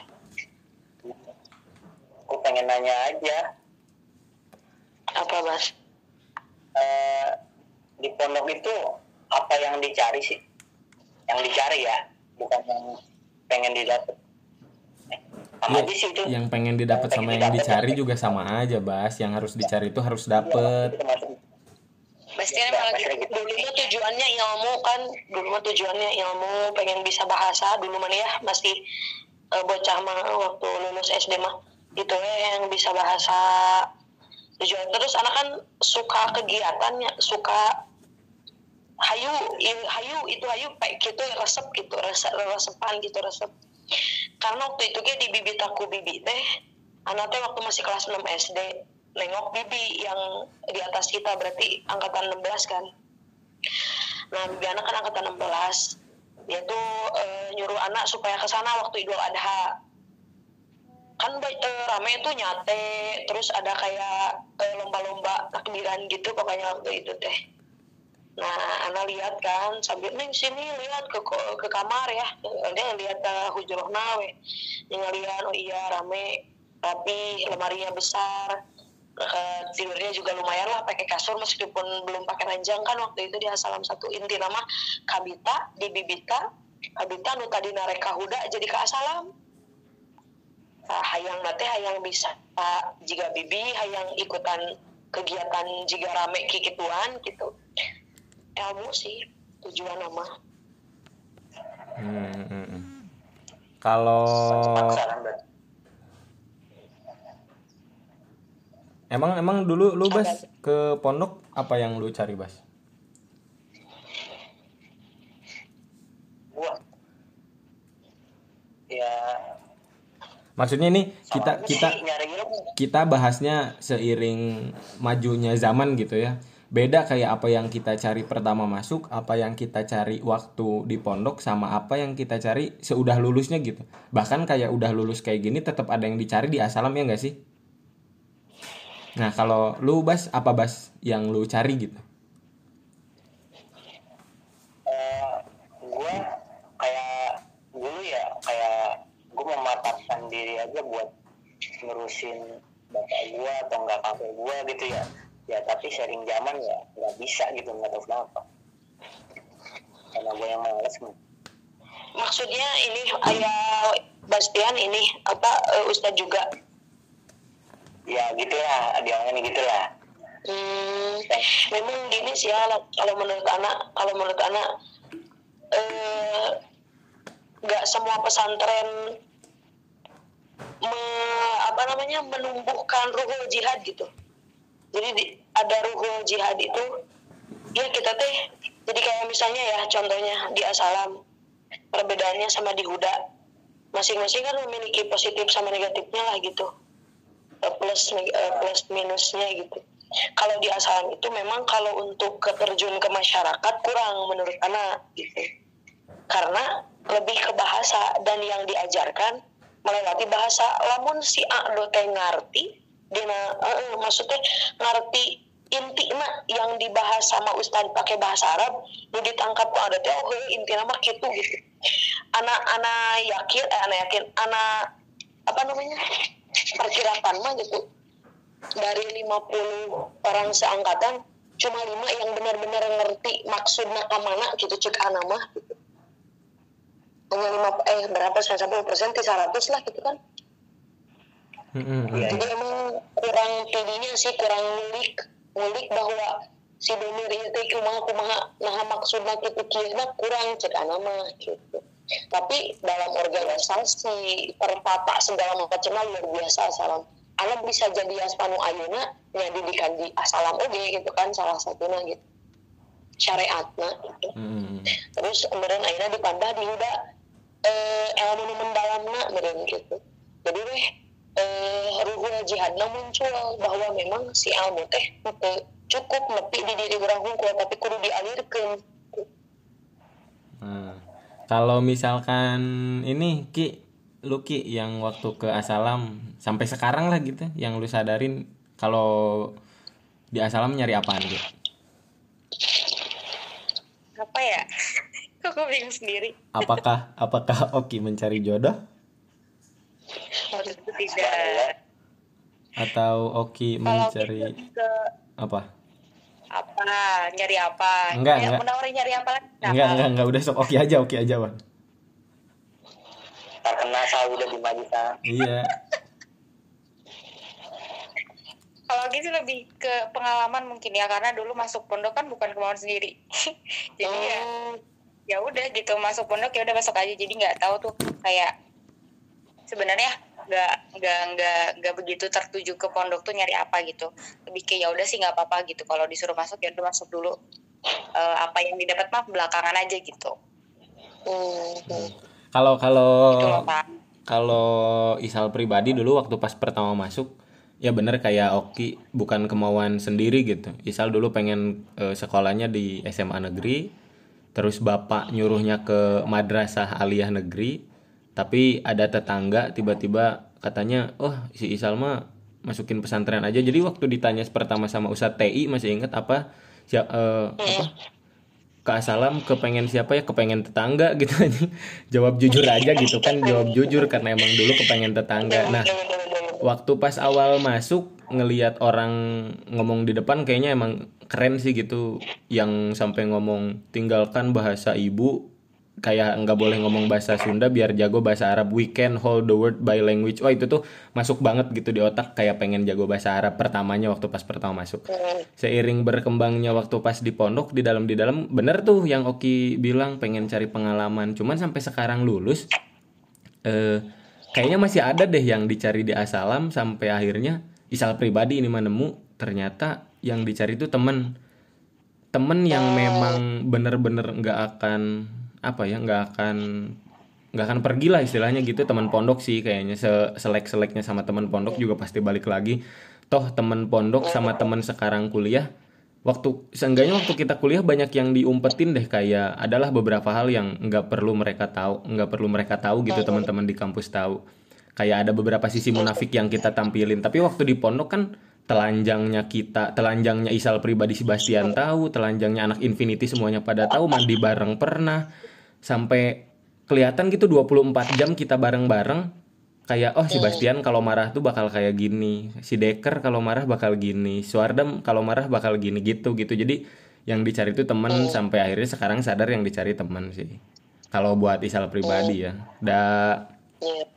Aku pengen nanya aja. apa bas eh, di pondok itu apa yang dicari sih? Yang dicari ya, bukan yang pengen didapat. Eh, Sama Iya, aja sih itu. Yang pengen didapat sama yang dicari juga sama aja, Bas. Yang harus dicari itu harus dapet. Itu Ya, emang lagi dulu mah tujuannya ilmu kan dulu mah tujuannya ilmu pengen bisa bahasa dulu mana ya masih eh, bocah mah waktu lulus SD mah itu ya yang bisa bahasa tujuan. Terus anak kan suka kegiatannya suka hayu hayu itu hayu kayak gitu ya resep gitu resep resepan gitu resep. Karena waktu itu kayak di bibit aku bibi teh anak teh waktu masih kelas 6 SD nengok bibi yang di atas kita berarti angkatan 16 kan? Nah bibi anak kan angkatan 16 dia tuh eh, nyuruh anak supaya ke sana waktu Idul Adha. Kan eh, rame tuh nyate terus ada kayak eh, lomba-lomba takbiran gitu pokoknya waktu itu teh. Nah anak lihat kan sambil neng sini lihat ke ke kamar ya. Dia lihat ke hujroh nawe dia ngeliat oh iya rame. Rapi lemarinya besar Eh, tidurnya juga lumayan lah pakai kasur meskipun belum pakai ranjang kan waktu itu di Asalam satu inti. Nama Kabita di Bibita Kabita nu tadi nareka huda jadi ke Asalam nah, hayang nate hayang bisa. Pak jika bibi hayang ikutan kegiatan jika rame kikituan gitu. Ilmu sih tujuan nama. Hmm, hmm, hmm. Kalau Paksa kan berarti. Emang emang dulu lu bas ke pondok apa yang lu cari bas? Gua. Ya. Maksudnya sama kita kita kita bahasnya seiring majunya zaman gitu ya. Beda kayak apa yang kita cari pertama masuk, apa yang kita cari waktu di pondok sama apa yang kita cari seudah lulusnya gitu. Bahkan kayak udah lulus kayak gini tetap ada yang dicari di asalam ya nggak sih? Nah, kalau lu Bas apa Bas yang lu cari gitu? Eh, gua kayak dulu ya kayak gua mematapkan diri aja buat ngurusin bapak gua atau enggak kakek gua gitu ya. Ya tapi sharing zaman ya nggak bisa gitu nggak tahu kenapa. Karena gua yang males nih maksudnya ini ayah Bastian ini apa eh, Ustadz juga ya gitulah. Diomongin gitulah. Hmm, memang gini sih ya kalau menurut anak kalau menurut anak eh, nggak semua pesantren me- apa namanya menumbuhkan ruhul jihad gitu. Jadi di- ada ruhul jihad itu ya kita teh jadi kayak misalnya ya contohnya di asalam perbedaannya sama di huda. Masing-masing kan memiliki positif sama negatifnya lah gitu. Eh, plus neg- eh, plus minusnya gitu. Kalau di asalam itu memang kalau untuk keterjun ke masyarakat kurang menurut anak gitu. Karena lebih ke bahasa dan yang diajarkan melewati bahasa. Lamun si A do teh ngarti dina eh, maksudnya ngarti inti yang dibahas sama ustad pakai bahasa Arab nu ditangkap ku ada teh oh intina mah kitu gitu. Anak anak yakin eh anak yakin anak apa namanya perkirakan mah gitu dari 50 orang seangkatan cuma lima yang benar-benar ngerti maksudnya ke mana gitu cek anak mah gitu. hanya lima eh berapa sampai persen ratus lah gitu kan Hmm, hmm, hmm. jadi emang kurang tingginya sih kurang ngulik ngulik bahwa si domir itu kumaha kumaha nah maksudnya gitu kieu kurang cek anak mah gitu tapi dalam organisasi pertata segala macam luar biasa salam. Alam bisa jadi aspanu ayuna nya didikan di asalam oge gitu kan salah satunya gitu. Syariatna gitu. Hmm, terus kemudian akhirnya ditambah di huda eh, ilmu nu mendalamna meureun gitu. Jadi weh eh, ruhul jihadna muncul bahwa memang si ilmu teh teu cukup nepi di diri orang hungkul tapi kudu dialirkeun Nah, kalau misalkan ini Ki, lu Ki yang waktu ke Asalam sampai sekarang lah gitu, yang lu sadarin kalau di Asalam nyari apaan Ki? apa ya *laughs* kok gue bingung sendiri Apakah apakah Oki mencari jodoh waktu itu tidak atau Oki mencari gitu ke apa? Apa? Nyari apa? Enggak, ya, enggak. menawarin nyari apa lagi? Enggak enggak enggak. Udah sok Oki aja Oki aja Bang. terkena saya udah di majikan Iya. kalau sih lebih ke pengalaman mungkin ya karena dulu masuk pondok kan bukan kemauan sendiri. *laughs* Jadi ya Hmm, ya udah gitu masuk pondok ya udah masuk aja. Jadi nggak tahu tuh kayak sebenarnya nggak nggak nggak nggak begitu tertuju ke pondok tuh nyari apa gitu lebih kayak ya udah sih nggak apa-apa gitu kalau disuruh masuk ya udah masuk dulu Eh, apa yang didapat mah belakangan aja gitu. Kalau kalau gitu kalau Isal pribadi dulu waktu pas pertama masuk ya bener kayak Oki bukan kemauan sendiri gitu. Isal dulu pengen eh, sekolahnya di SMA negeri, terus bapak nyuruhnya ke madrasah aliyah negeri, tapi ada tetangga tiba-tiba katanya, oh si Isal mah masukin pesantren aja. Jadi waktu ditanya pertama sama Ustadz TI masih inget apa? Si, eh, apa? ke Asalam kepengen siapa ya? Kepengen tetangga *laughs* gitu aja. Jawab jujur aja gitu kan jawab jujur karena emang dulu kepengen tetangga. Nah waktu pas awal masuk ngelihat orang ngomong di depan kayaknya emang keren sih gitu. Yang sampai ngomong tinggalkan bahasa ibu kayak nggak boleh ngomong bahasa Sunda biar jago bahasa Arab. We can hold the word by language. Wah itu tuh masuk banget gitu di otak kayak pengen jago bahasa Arab pertamanya waktu pas pertama masuk. Seiring berkembangnya waktu pas di pondok di dalam di dalam bener tuh yang Oki bilang pengen cari pengalaman. Cuman sampai sekarang lulus eh kayaknya masih ada deh yang dicari di Asalam sampai akhirnya Isal pribadi ini mah nemu ternyata yang dicari itu temen. Temen yang memang bener-bener nggak akan apa ya nggak akan nggak akan pergi lah istilahnya gitu. Teman pondok sih kayaknya se selek seleknya sama teman pondok juga pasti balik lagi. Toh teman pondok sama teman sekarang kuliah waktu seenggaknya waktu kita kuliah banyak yang diumpetin deh. Kayak adalah beberapa hal yang nggak perlu mereka tahu nggak perlu mereka tahu gitu teman-teman di kampus tahu. Kayak ada beberapa sisi munafik yang kita tampilin. Tapi waktu di pondok kan telanjangnya kita telanjangnya Isal pribadi si Bastian tahu telanjangnya anak Infinity semuanya pada tahu mandi bareng pernah sampai kelihatan gitu 24 jam kita bareng-bareng kayak oh si Bastian kalau marah tuh bakal kayak gini si Deker kalau marah bakal gini Suardam kalau marah bakal gini gitu gitu. Jadi yang dicari itu temen sampai akhirnya sekarang sadar yang dicari temen sih. Kalau buat Isal pribadi ya. Da Iya.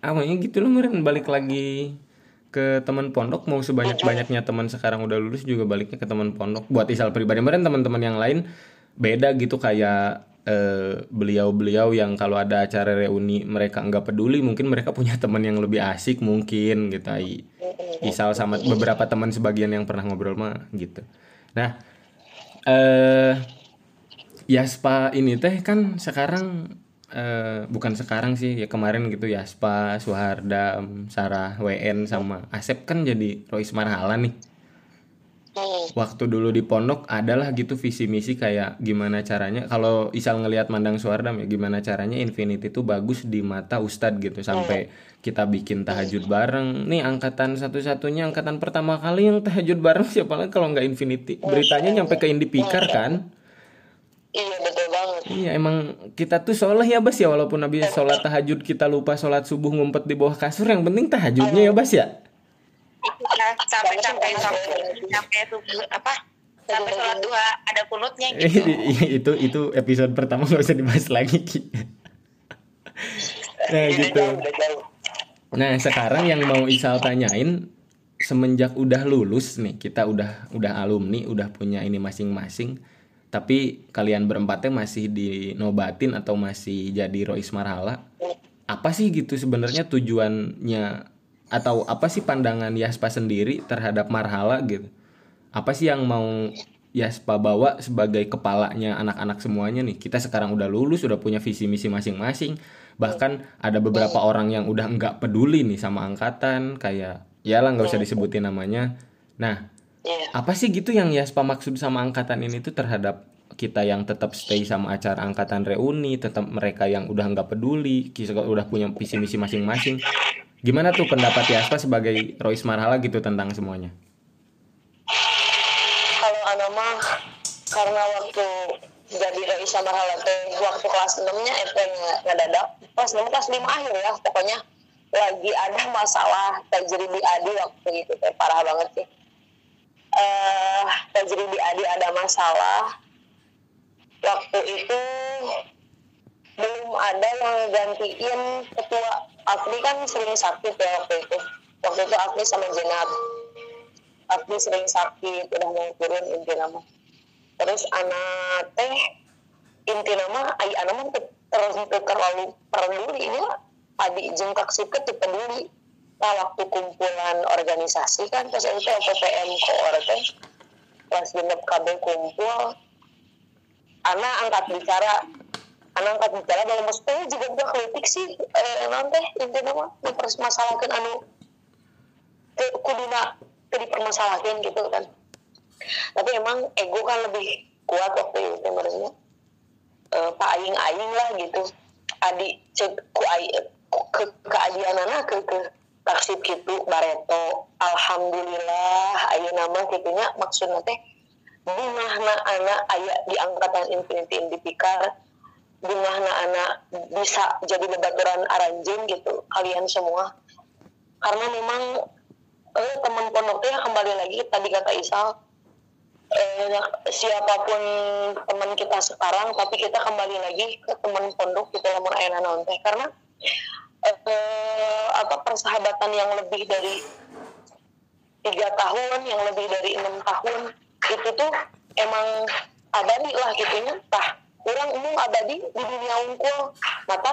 awalnya gitu loh meren balik lagi ke teman pondok. Mau sebanyak banyaknya teman sekarang udah lulus juga baliknya ke teman pondok. Buat Isal pribadi. Meren teman-teman yang lain beda gitu. Kayak beliau-beliau yang kalau ada acara reuni mereka nggak peduli mungkin mereka punya *laughs* teman yang lebih asik mungkin gitu. I- Isal sama beberapa teman sebagian yang pernah ngobrol mah gitu. Nah eh Yaspa ini teh kan sekarang eh, bukan sekarang sih ya kemarin gitu Yaspa, Suhardam, Sarah, WN sama Asep kan jadi Rois Marhala nih. Waktu dulu di pondok adalah gitu visi misi kayak gimana caranya kalau Isal ngelihat mandang Suhardam ya gimana caranya Infinity itu bagus di mata Ustadz gitu sampai kita bikin tahajud bareng. Nih angkatan satu-satunya angkatan pertama kali yang tahajud bareng siapa lagi kalau nggak Infinity. Beritanya nyampe ke Indipikar kan? Iya betul banget. Iya emang kita tuh soleh ya Bas ya walaupun habis sholat tahajud kita lupa sholat subuh ngumpet di bawah kasur yang penting tahajudnya ya Bas ya. Nah, sampai sampai sampai sampai subuh apa sampai sholat duha ada kunutnya gitu *laughs* Iya, itu itu episode pertama nggak usah dibahas lagi. *laughs* Nah gitu. Nah sekarang yang mau Isal tanyain semenjak udah lulus nih kita udah udah alumni udah punya ini masing-masing tapi kalian berempatnya masih dinobatin atau masih jadi Rois Marhala apa sih gitu sebenarnya tujuannya atau apa sih pandangan Yaspa sendiri terhadap Marhala gitu? Apa sih yang mau Yaspa bawa sebagai kepalanya anak-anak semuanya nih? Kita sekarang udah lulus udah punya visi misi masing-masing. Bahkan ada beberapa orang yang udah nggak peduli nih sama angkatan kayak ya lah nggak usah disebutin namanya. Nah Iya. apa sih gitu yang Yaspa maksud sama angkatan ini tuh terhadap kita yang tetap stay sama acara angkatan reuni tetap mereka yang udah nggak peduli kita udah punya visi misi masing-masing gimana tuh pendapat Yaspa sebagai Rois Marhala gitu tentang semuanya? Kalau anak mah karena waktu jadi Rais sama teh waktu kelas 6 nya itu ngedadak kelas 6 kelas 5 akhir ya pokoknya lagi ada masalah tajribi adi waktu itu teh parah banget sih. Eh tajribi adi ada masalah. Waktu itu belum ada yang gantiin ketua Afri kan sering sakit ya waktu itu. Waktu itu Afri sama Jenab. Abdi sering sakit udah mau turun inti nama. Terus anak teh inti nama ai anak mah teu terlalu peduli. Ini lah adi jeung kaksipke teu peduli. Nah waktu kumpulan organisasi kan terus itu PPM koor teh pas genep kabel kumpul anak angkat bicara anak angkat bicara dalam maksudnya juga udah kritik sih eh, nanti intinya mah mempermasalahkan anu ke- kuduna ke dipermasalahkan gitu kan. Tapi emang ego kan lebih kuat waktu itu menurutnya Eh, pak aing aing lah gitu. Adi cek ku ke keadianana ke ke taksib gitu bareto alhamdulillah ayeuna nama gitunya maksudnya teh bungahna anak ayah di angkatan Infinity Indipikar bungahna anak bisa jadi bebaturan aranjing gitu kalian semua. Karena memang eh, teman pondok teh kembali lagi tadi kata Isal eh, siapa pun teman kita sekarang tapi kita kembali lagi ke teman pondok kita lamun ayana naon teh. Karena eh, apa persahabatan yang lebih dari tiga tahun yang lebih dari enam tahun itu tuh emang abadi lah gitunya tah orang umum abadi di dunia unggul. Mata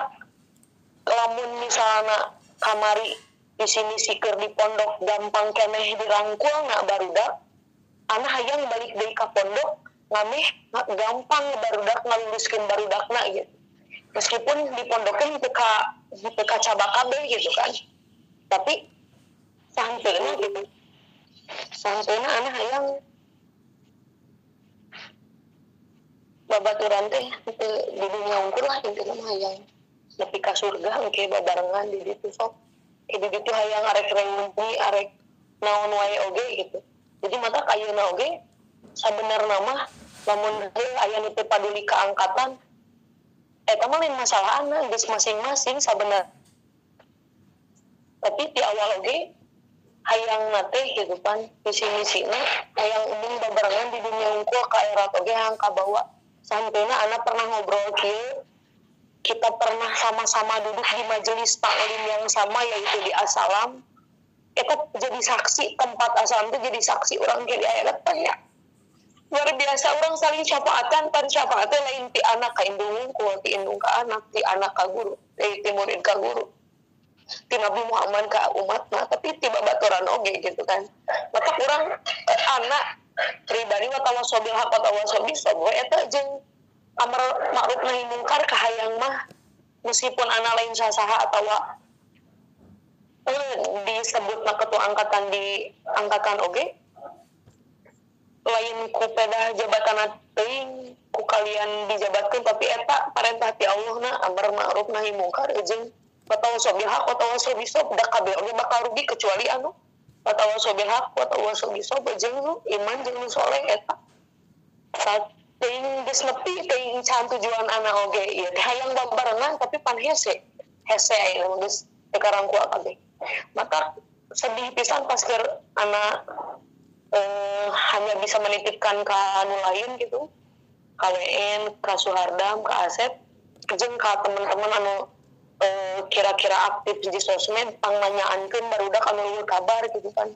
lamun misalnya kamari di sini siker di pondok gampang keneh dirangkul nak barudak anak hayang balik dari ke pondok ngameh nggak gampang barudak ngaluluskeun barudakna gitu. Meskipun di pondoknya teka teka cabak kabeh gitu kan. Tapi santeuna gitu. Santeuna anak hayang babaturan teh teu di dunia unggul lah intinya mah hayang nepi ka surga engke babarengan di ditu sok. Di ditu hayang arek reuni arek naon wae oge gitu. Jadi mata kayeuna oge sabenerna mah lamun heuh aya nu teu paduli ka angkatan eta mah lain masalah anak geus masing-masing sabener tapi di awal oge hayang nate visi misina hayang umum babarengan di dunia unggul ka erat oge hayang kabawa sampainya anak pernah ngobrol kieu kita pernah sama-sama duduk di majelis taklim yang sama yaitu di Asalam kita jadi saksi tempat Asalam itu jadi saksi orang jadi ayat tanya luar biasa orang saling syafaatan pan syafaatnya lain ti anak ka indung unggul ti indung ka anak ti anak ka guru ti, ti murid ka guru. Ti Nabi Muhammad ka umat nah tapi tiba baturan oge gitu kan. Maka orang eh, anak pribadi wa tawasobil hak wa tawasobil sobo eta jeung amar ma'ruf nahi mungkar kahayang mah. Meskipun anak lain sasaha atau eh, disebut na ketua angkatan di angkatan oge lain ku pedah jabatan teuing ku kalian dijabatkan tapi eta parentah ti Allah na amar ma'ruf nahi mungkar jeung watawasobil hak watawasobil sob da kabeh oge bakal rugi kecuali anu watawasobil hak watawasobil sob jeung nu iman jeung nu soleh eta teuing geus nepi teuing can tujuan anak oge ieu teh hayang babarengan tapi pan hese. Hese ayeuna mah geus teu karangku kabeh maka sedih pisan pas keur anak eh, hanya bisa menitipkan ke anu lain gitu. KWN, ke Suhardam, ke Asep jeung ka teman-teman anu eh, kira-kira aktif di sosmed pangmanyaankeun barudak anu luhur kabar gitu kan.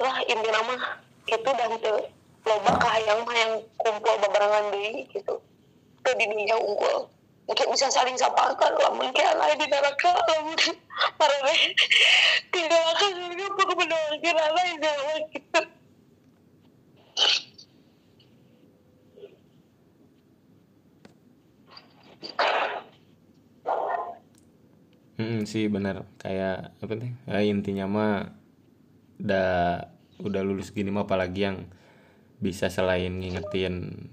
Lah intina mah itu dan teu loba kahayang mah yang kumpul bebarengan deui gitu. Teu di dunia unggul. Mungkin bisa saling sapakan lamun ke lain di neraka lamun parane di *laughs* neraka surga pokok mendoakan Allah insya Allah gitu Hmm, sih benar. Kayak apa nih ya, intinya mah udah udah lulus gini mah apalagi yang bisa selain ngingetin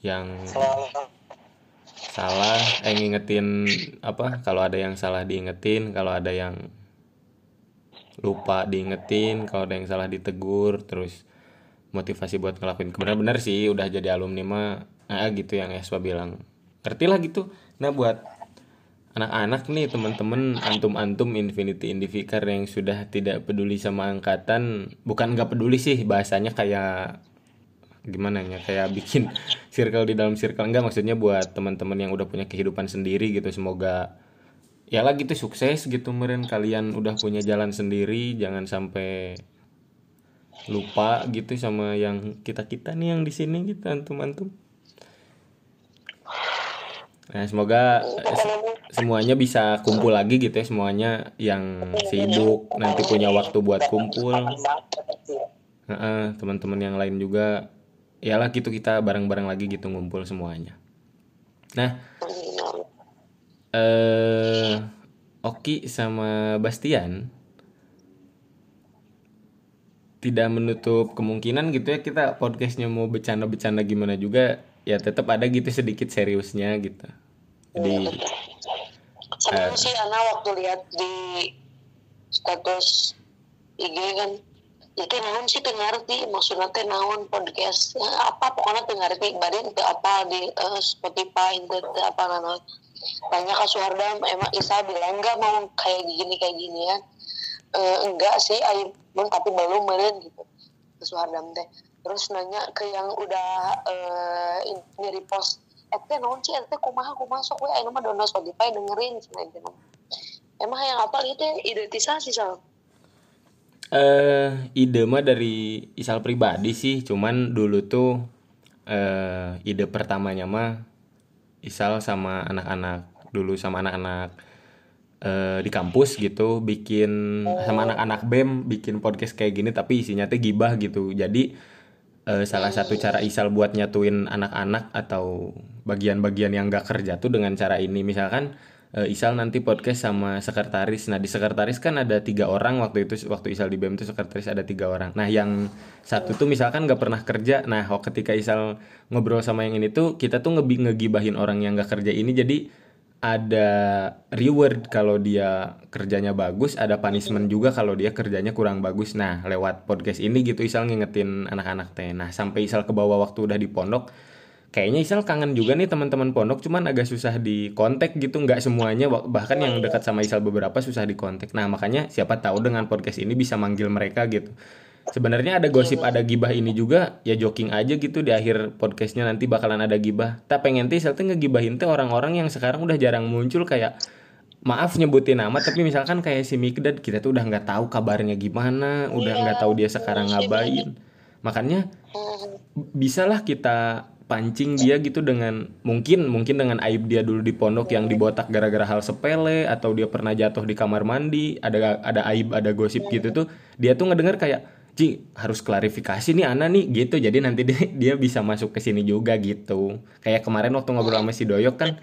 yang salah eh ngingetin apa? Kalau ada yang salah diingetin kalau ada yang lupa diingetin kalau ada yang salah ditegur terus motivasi buat ngelakuin. Benar-benar sih udah jadi alumni mah ah, gitu yang Eswa bilang ngerti lah gitu. Nah buat anak-anak nih teman-teman antum-antum Infinity Indivikar yang sudah tidak peduli sama angkatan bukan nggak peduli sih bahasanya kayak gimana ya kayak bikin *laughs* circle di dalam circle. Enggak maksudnya buat teman-teman yang udah punya kehidupan sendiri gitu semoga ya lah gitu sukses gitu meren. Kalian udah punya jalan sendiri jangan sampai lupa gitu sama yang kita kita nih yang di sini gitu antum antum nah semoga se- semuanya bisa kumpul lagi gitu ya semuanya yang sibuk nanti punya waktu buat kumpul. Heeh, teman-teman yang lain juga yalah gitu kita bareng-bareng lagi gitu ngumpul semuanya. Nah eh Oki sama Bastian tidak menutup kemungkinan gitu ya kita podcastnya mau bercanda-bercanda gimana juga ya tetap ada gitu sedikit seriusnya gitu jadi Senang Eh. sih Ana waktu lihat di status IG kan. Itu naon sih teu ngarti maksudnya teh naon podcast. Ya, apa pokoknya teu ngarti badan teu apa di eh, Spotify teu apa naon banyak ke Suhardam emang Isa bilang enggak mau kayak gini kayak gini ya? Eh, enggak sih ayo tapi belum meren gitu. Ke Suhardam teh. Terus nanya ke yang udah eh, ini repost ete naon sih ete kumaha kumaha sok we ayeuna mah download Spotify dengerin cenah ente mah. emang yang apa itu identitasasi sal? Eh ide mah dari Isal pribadi sih cuman dulu tuh eh ide pertamanya mah Isal sama anak-anak dulu sama anak-anak eh di kampus gitu bikin sama anak-anak BEM bikin podcast kayak gini tapi isinya tuh gibah gitu. Jadi eh, salah satu cara Isal buat nyatuin anak-anak atau bagian-bagian yang gak kerja tuh dengan cara ini. Misalkan eh, Isal nanti podcast sama sekretaris. Nah di sekretaris kan ada tiga orang waktu itu waktu Isal di BEM tuh sekretaris ada tiga orang. Nah yang satu tuh misalkan gak pernah kerja. Nah kok ketika Isal ngobrol sama yang ini tuh kita tuh ngegibahin orang yang gak kerja ini. Jadi ada reward kalau dia kerjanya bagus, ada punishment juga kalau dia kerjanya kurang bagus. Nah, lewat podcast ini gitu Isal ngingetin anak-anak teh. Nah, sampai Isal ke bawah waktu udah di pondok, kayaknya Isal kangen juga nih teman-teman pondok, cuman agak susah di kontak gitu, nggak semuanya bah- bahkan yang dekat sama Isal beberapa susah di kontak. Nah, makanya siapa tahu dengan podcast ini bisa manggil mereka gitu. Sebenarnya ada gosip ada gibah ini juga ya joking aja gitu di akhir podcastnya nanti bakalan ada gibah. Tak pengen teh teh ngegibahin teh orang-orang yang sekarang udah jarang muncul kayak maaf nyebutin nama tapi misalkan kayak si Mikdad kita tuh udah nggak tahu kabarnya gimana, udah nggak tahu dia sekarang ngapain. Makanya bisalah kita pancing dia gitu dengan mungkin mungkin dengan aib dia dulu di pondok yang dibotak gara-gara hal sepele atau dia pernah jatuh di kamar mandi ada ada aib ada gosip gitu tuh dia tuh ngedenger kayak Ci harus klarifikasi nih Ana nih gitu. Jadi nanti dia, *laughs* dia bisa masuk ke sini juga gitu. Kayak kemarin waktu ngobrol sama si Doyok kan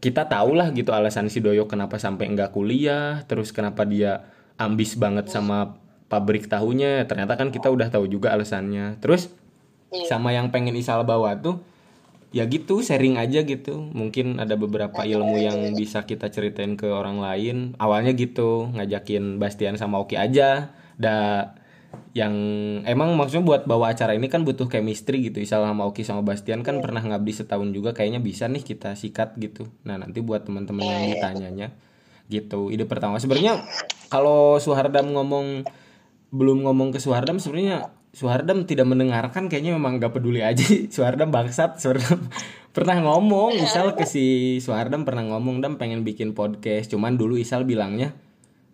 kita tahu lah gitu alasan si Doyok kenapa sampai enggak kuliah terus kenapa dia ambis banget sama pabrik tahunya. Ternyata kan kita udah tahu juga alasannya. Terus sama yang pengen Isal bawa tuh ya gitu sharing aja gitu. Mungkin ada beberapa ilmu yang bisa kita ceritain ke orang lain. Awalnya gitu ngajakin Bastian sama Oki aja. Da yang emang maksudnya buat bawa acara ini kan butuh chemistry gitu. Isal sama Oki sama Bastian kan pernah ngabdi setahun juga kayaknya bisa nih kita sikat gitu. Nah nanti buat teman-teman yang ditanyanya gitu. Ide pertama. Sebenarnya kalau Suhardam ngomong belum ngomong ke Suhardam sebenarnya Suhardam tidak mendengarkan kayaknya memang gak peduli aja. *laughs* Suhardam bangsat Suhardam. *laughs* Pernah ngomong Isal ke si Suhardam pernah ngomong Dam pengen bikin podcast. Cuman dulu Isal bilangnya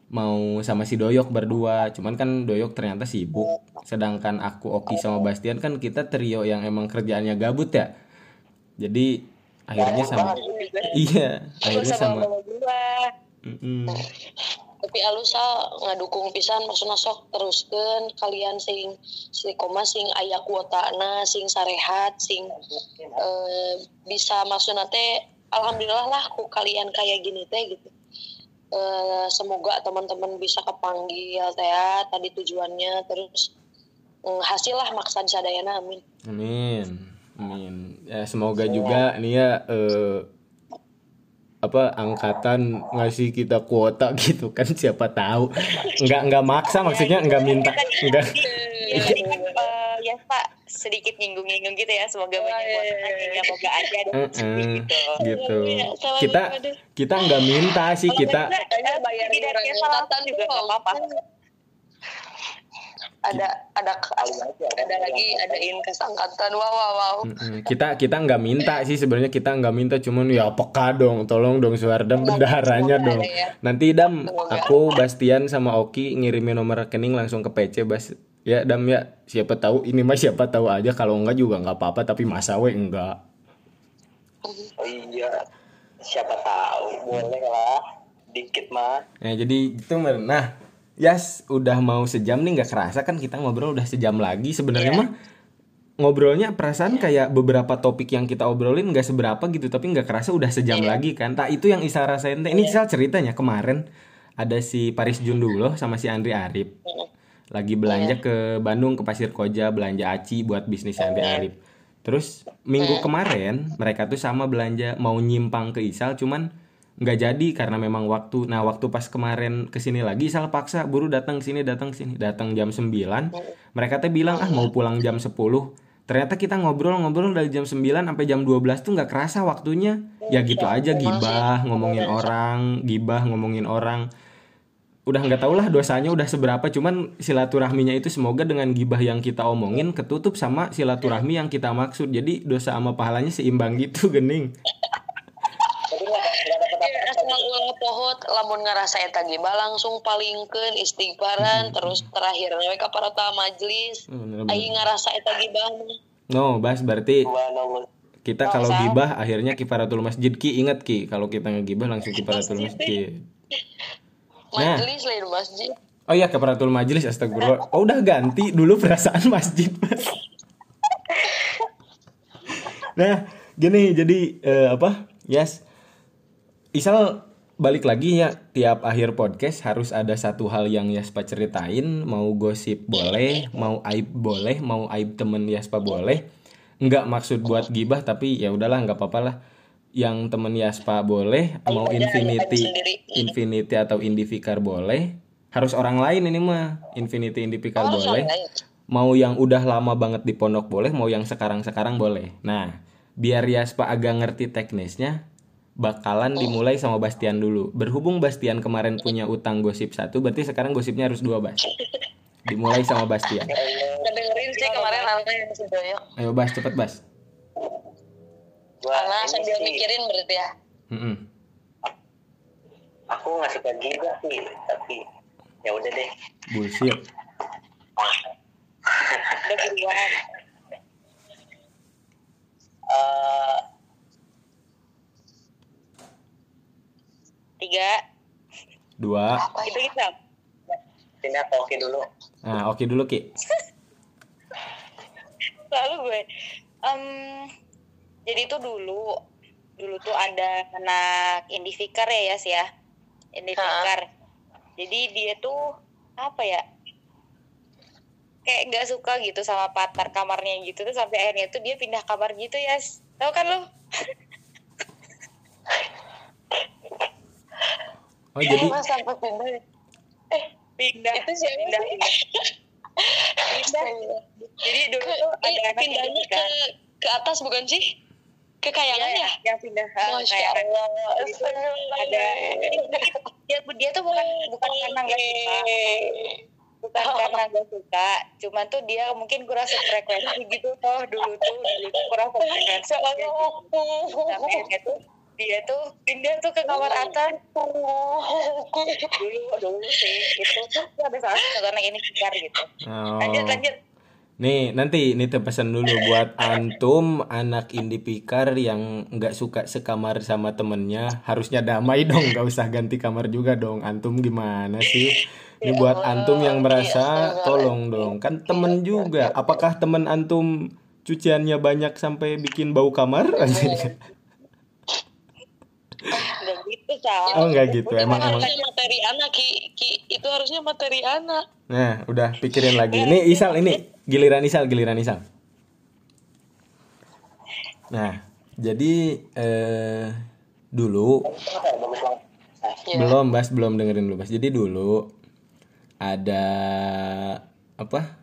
mau sama si Doyok berdua. Cuman kan Doyok ternyata sibuk. Sedangkan aku Oki sama Bastian kan kita trio yang emang kerjaannya gabut ya. Jadi akhirnya sama iya akhirnya sama tapi alusa ngadukung pisan maksudnya sok teruskan kalian sing si koma sing aya kuotana sing sarehat sing eh, bisa maksudnya teh alhamdulillah lah ku kalian kayak gini teh gitu Eh, semoga teman-teman bisa kepanggil ya, tadi tujuannya terus mm, hasil lah maksa sadayana amin Amin. Amin. Ya semoga juga nih ya eh, apa angkatan ngasih kita kuota gitu kan siapa tahu. Enggak enggak maksa maksudnya enggak minta enggak Iya, tadi kan eh, ya Pak sedikit nyinggung-nyinggung gitu ya semoga banyak kuotanya ya semoga aja ada rezeki Heeh, gitu. gitu. Kita deh. kita enggak minta sih kita Kalau bayar bayar tidak angkatan juga nggak apa-apa. ada ada ada lagi ada inkes angkatan wow wow wow kita kita nggak minta sih sebenarnya kita nggak minta cuman ya peka dong tolong dong Suardam bendaharanya dong ada ya. nanti dam aku Bastian sama Oki ngirimin nomor rekening langsung ke PC Bas ya dam ya siapa tahu ini mah siapa tahu aja. Kalau enggak juga nggak apa-apa tapi masa we enggak. Oh iya siapa tahu boleh lah. Dikit mah. Nah, jadi itu. Nah, Yas udah mau sejam nih nggak kerasa kan kita ngobrol udah sejam lagi. Sebenarnya mah ngobrolnya perasaan kayak beberapa topik yang kita obrolin nggak seberapa gitu, tapi nggak kerasa udah sejam lagi kan. Tak itu yang Isal rasain. Ini Isal ceritanya kemarin ada si Paris Jundulo sama si Andri Arif lagi belanja ke Bandung ke Pasir Koja belanja aci buat bisnis Andri Arif. Terus minggu kemarin mereka tuh sama belanja mau nyimpang ke Isal cuman nggak jadi karena memang waktu nah waktu pas kemarin ke sini lagi Isal paksa buru datang sini datang sini. Datang jam 9 mereka tuh bilang ah mau pulang jam 10 ternyata kita ngobrol-ngobrol dari jam 9 sampai jam 12 tuh nggak kerasa waktunya. Ya gitu aja gibah ngomongin orang gibah ngomongin orang udah nggak tau lah dosanya udah seberapa cuman silaturahminya itu semoga dengan gibah yang kita omongin ketutup sama silaturahmi yang kita maksud. Jadi dosa sama pahalanya seimbang gitu *laughs* gening. Ngepohot lamun ngerasa eta gibah langsung palingkeun istighfaran terus terakhir we ka parata majelis Hmm, bener aing ngerasa eta gibah. No bas berarti kita kalau gibah akhirnya kifaratul masjid ki. Ingat ki kalau kita ngegibah langsung kifaratul masjid Nah. majelis lain masjid. Oh iya kifaratul majelis astagfirullah. Oh udah ganti dulu perasaan masjid. Mas. nah gini jadi eh, apa? Yes. Isal balik lagi ya tiap akhir podcast harus ada satu hal yang Yaspa ceritain. Mau gosip boleh mau aib boleh mau aib temen Yaspa boleh. Nggak maksud buat gibah tapi ya udahlah nggak apa-apa lah yang temen Yaspa boleh mau infinity sendiri. infinity atau indivikar boleh harus orang lain ini mah infinity indivikar Oh, boleh. mau yang udah lama banget di pondok boleh mau yang sekarang-sekarang boleh. Nah biar Yaspa agak ngerti teknisnya bakalan dimulai sama Bastian dulu. Berhubung Bastian kemarin punya utang gosip satu berarti sekarang gosipnya harus dua Bas. Dimulai sama Bastian. Ngedengerin sih kemarin yang ayo Bas cepet Bas gua ini sambil sih, mikirin berarti ya. Mm-mm. aku nggak suka gibah sih tapi ya udah deh bullshit Udah *laughs* buruan. Eh, Tiga. dua Apa Itu itu? kita. pindah ke Oki dulu nah oke dulu Ki *laughs* Lalu gue. em, jadi itu dulu. Dulu tuh ada anak Indifikar ya Yas ya. Indifikar. Jadi dia tuh apa ya? Kayak nggak suka gitu sama partner kamarnya gitu tuh sampai akhirnya tuh dia pindah kamar gitu ya. Tahu kan lo? oh jadi Emang sampai pindah. Eh, Pindah. itu siapa pindah, sih? pindah. Pindah. Jadi dulu Ke, tuh ada eh, anak pindahnya ke Indifikar. ke atas bukan sih? Ke Iya, kayangan ya? yang pindah Masya kayak Allah. itu ada dia dia tuh bukan bukan karena nggak suka. Bukan karena nggak suka cuman tuh dia mungkin kurang sefrekuensi gitu toh dulu tuh dulu tuh kurang sefrekuensi. Sampai akhirnya tuh dia tuh pindah tuh ke kamar atas. Dulu dulu sih itu tuh ada salah satu anak ini pikir gitu. Oh. lanjut lanjut Nih nanti nitip pesan dulu buat antum anak indipikar yang nggak suka sekamar sama temennya harusnya damai dong nggak usah ganti kamar juga dong. Antum gimana sih? Ini buat antum yang merasa tolong dong. Kan temen juga. Apakah temen antum cuciannya banyak sampai bikin bau kamar? Nggak gitu oh nggak gitu. Itu emang emang. materi anak ki, ki itu harusnya materi anak. nah udah pikirin lagi. Ini Isal ini giliran Isal giliran Isal nah jadi eh, dulu. Belum, Bas, belum dengerin dulu, Bas. Jadi dulu ada apa?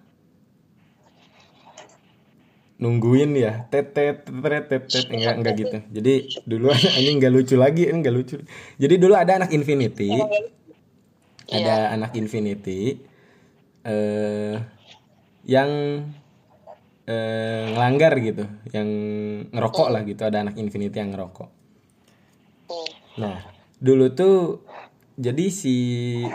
Nungguin ya, tet tet tet tet tet enggak enggak gitu. Jadi dulu *laughs* ini enggak lucu lagi, ini enggak lucu. Jadi dulu ada anak Infinity. Ada anak Infinity. eh yang eh ngelanggar gitu yang ngerokok lah gitu ada anak Infinity yang ngerokok. Nah, dulu tuh jadi si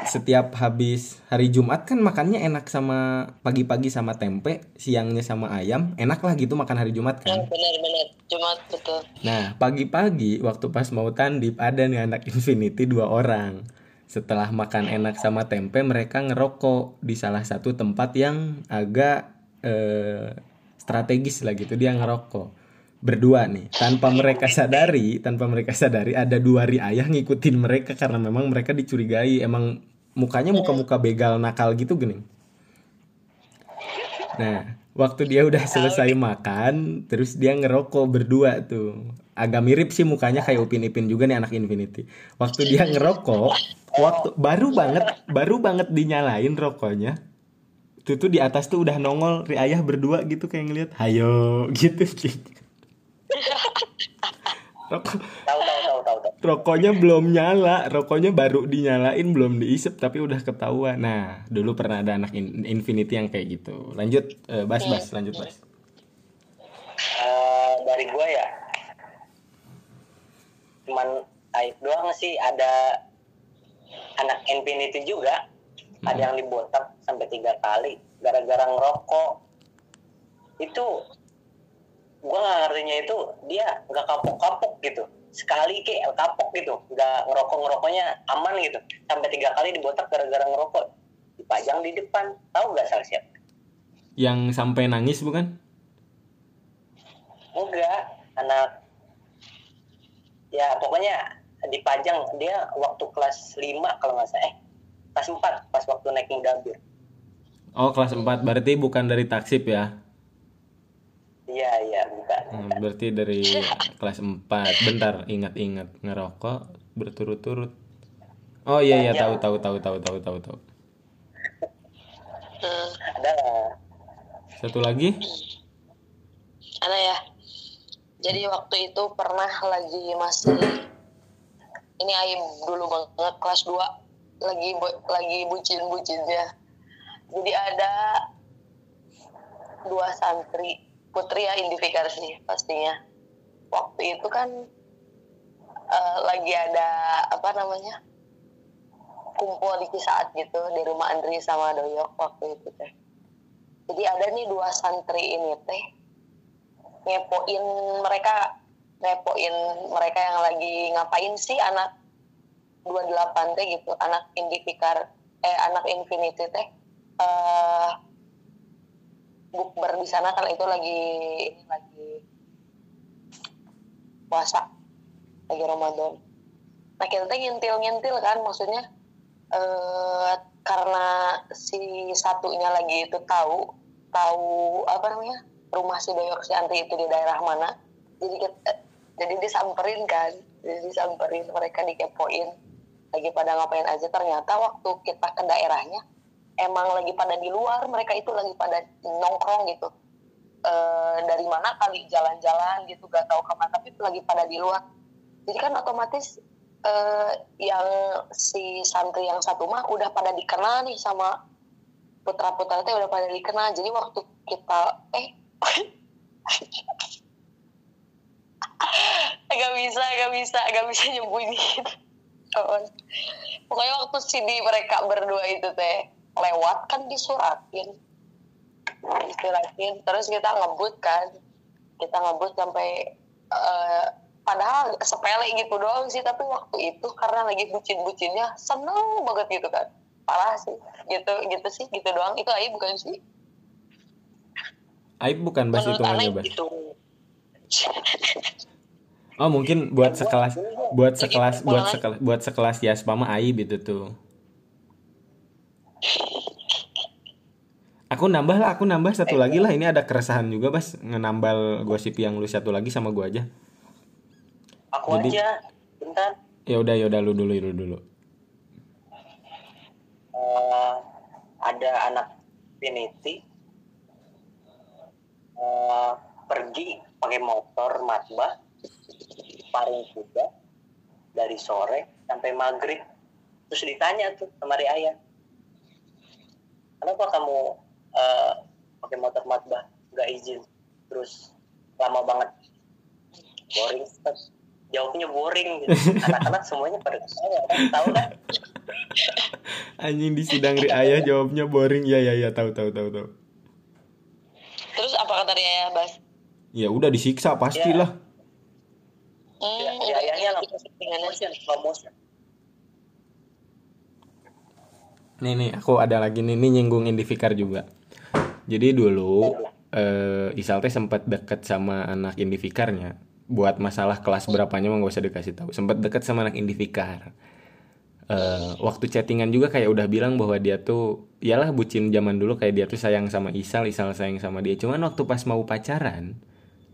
setiap habis hari Jumat kan makannya enak sama pagi-pagi sama tempe, siangnya sama ayam, enak lah gitu makan hari Jumat kan. benar-benar Jumat betul. Nah, pagi-pagi waktu pas mau tandip ada nih anak Infinity dua orang. Setelah makan enak sama tempe, mereka ngerokok di salah satu tempat yang agak eh, strategis lah gitu. Dia ngerokok berdua nih. Tanpa mereka sadari tanpa mereka sadari ada dua riayah ngikutin mereka karena memang mereka dicurigai. Emang mukanya muka-muka begal nakal gitu gini nah waktu dia udah selesai makan terus dia ngerokok berdua tuh. Agak mirip sih mukanya kayak Upin Ipin juga nih anak Infinity. Waktu dia ngerokok waktu baru banget baru banget dinyalain rokoknya itu tuh di atas tuh udah nongol riayah berdua gitu kayak ngeliat hayo *laughs* gitu Rokok, tahu tahu tahu tahu tahu. Rokoknya belum nyala, rokoknya baru dinyalain belum diisep tapi udah ketahuan. Nah, dulu pernah ada anak In- Infinity yang kayak gitu. Lanjut eh, Bas Bas, lanjut Bas. Eh, dari gue ya. Cuman aib doang sih ada anak Infinity juga. Ada yang dibotak sampai tiga kali gara-gara ngerokok. Itu gue nggak ngertinya itu dia nggak kapok-kapok gitu. Sekali kayak kapok gitu. Nggak ngerokok ngerokoknya aman gitu. Sampai tiga kali dibotak gara-gara ngerokok. Dipajang di depan. Tahu nggak salah siapa? Yang sampai nangis bukan? enggak. Anak ya pokoknya dipajang. Dia waktu kelas 5 kalau nggak salah. Eh kelas 4 pas waktu naik mobil. Oh, kelas 4 berarti bukan dari taksip ya. Iya iya bukan Hmm, berarti dari kelas 4. Bentar, ingat-ingat ngerokok berturut-turut. Oh iya iya tahu tahu tahu tahu tahu tahu tahu. Hmm. ada lah. Satu lagi? Ada ya. Jadi waktu itu pernah lagi masih ini aib dulu banget kelas 2 lagi bu- lagi bucin-bucinnya. Jadi ada dua santri putri ya indifikasi pastinya. Waktu itu kan eh, lagi ada apa namanya kumpul di saat gitu di rumah Andri sama Doyok waktu itu teh. Jadi ada nih dua santri ini teh ngepoin mereka ngepoin mereka yang lagi ngapain sih anak 28 teh gitu anak indifikar eh anak infinity teh eh bukber di sana kan itu lagi ini lagi puasa lagi Ramadan. Nah kita teh ngintil-ngintil kan maksudnya eh karena si satunya lagi itu tahu tahu apa namanya rumah si Doyok si Antri itu di daerah mana jadi kita, jadi disamperin kan jadi disamperin mereka dikepoin lagi pada ngapain aja. Ternyata waktu kita ke daerahnya emang lagi pada di luar mereka itu lagi pada nongkrong gitu. Eh, dari mana kali jalan-jalan gitu gak tahu ke mana tapi lagi pada di luar. Jadi kan otomatis eh, yang si santri yang satu mah udah pada dikenal nih sama putra-putra teh udah pada dikenal. Jadi waktu kita eh *laughs* agak bisa agak bisa agak bisa nyembunyiin kawan pokoknya waktu di mereka berdua itu teh lewat kan disuratin disuratin terus kita ngebut kan. Kita ngebut sampai eh, padahal sepele gitu doang sih tapi waktu itu karena lagi bucin-bucinnya seneng banget gitu kan. Parah sih. Gitu gitu sih gitu doang. Itu aja bukan sih? Aib bukan hitungannya Ana Bas. gitu. Oh mungkin buat sekelas buat sekelas Gitu, buat pulangan. sekelas buat sekelas Yaspa mah Aib itu tuh. Aku nambah lah, aku nambah satu lagi lah. Ini ada keresahan juga, Bas. Ngenambal gosip yang lu satu lagi sama gua aja. aku Jadi- aja bentar Ya udah, ya udah lu dulu, lu dulu. Eh, ada anak Infinity eh, pergi pakai motor matbah paling kuda dari sore sampai maghrib terus ditanya tuh sama Ayah kenapa kamu eh, pakai motor matbah nggak izin terus lama banget boring Ustaz. jawabnya boring gitu. *laughs* anak-anak semuanya pada ketawa kan tahu kan *laughs* Anjing di sidang riayah jawabnya boring. Ya ya ya tahu tahu tahu tahu. terus apa kata dia ya Bas Ya udah disiksa pastilah. hmm, ya, ya, ayahnya dikasih langsung settingannya. motion slow Nih nih aku ada lagi nih, nih nyinggung Indifikar juga. Jadi dulu eh Isal teh sempat deket sama anak Indifikarnya. Buat masalah kelas berapanya mah gak usah dikasih tahu. Sempat deket sama anak Indifikar. Eh waktu chattingan juga kayak udah bilang bahwa dia tuh iyalah bucin zaman dulu kayak dia tuh sayang sama Isal, Isal sayang sama dia. Cuman waktu pas mau pacaran,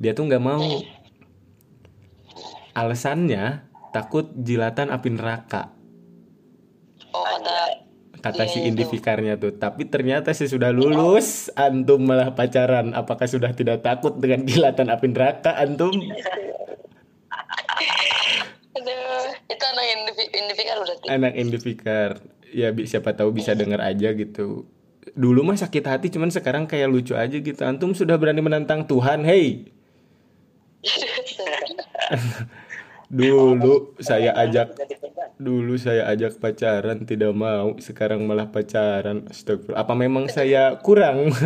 dia tuh nggak mau. Alasannya takut jilatan api neraka kata si Iya, tuh. Tapi ternyata sih sudah lulus, antum malah pacaran. Apakah sudah tidak takut dengan kilatan api neraka antum? *laughs* aduh itu anak individual udah Anak Indifikar. Ya bi- siapa tahu bisa denger aja gitu. Dulu mah sakit hati cuman sekarang kayak lucu aja gitu. Antum sudah berani menantang Tuhan, hey. *laughs* *laughs* Dulu saya ajak Dulu saya ajak pacaran tidak mau, sekarang malah pacaran. Astagfirullah. Apa memang saya kurang? *laughs*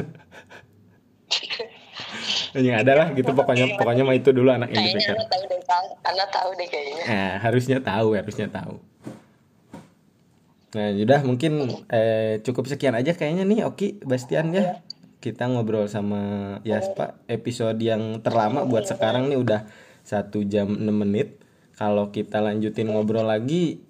yang ada lah gitu pokoknya pokoknya mah itu dulu anak Indifeker. anak tahu deh anak tahu deh kayaknya Nah, harusnya tahu, harusnya tahu. Nah, sudah mungkin eh, cukup sekian aja kayaknya nih Oki Bastian ya. Kita ngobrol sama Yaspa episode yang terlama buat sekarang nih udah satu jam 6 menit. Kalau kita lanjutin ngobrol lagi,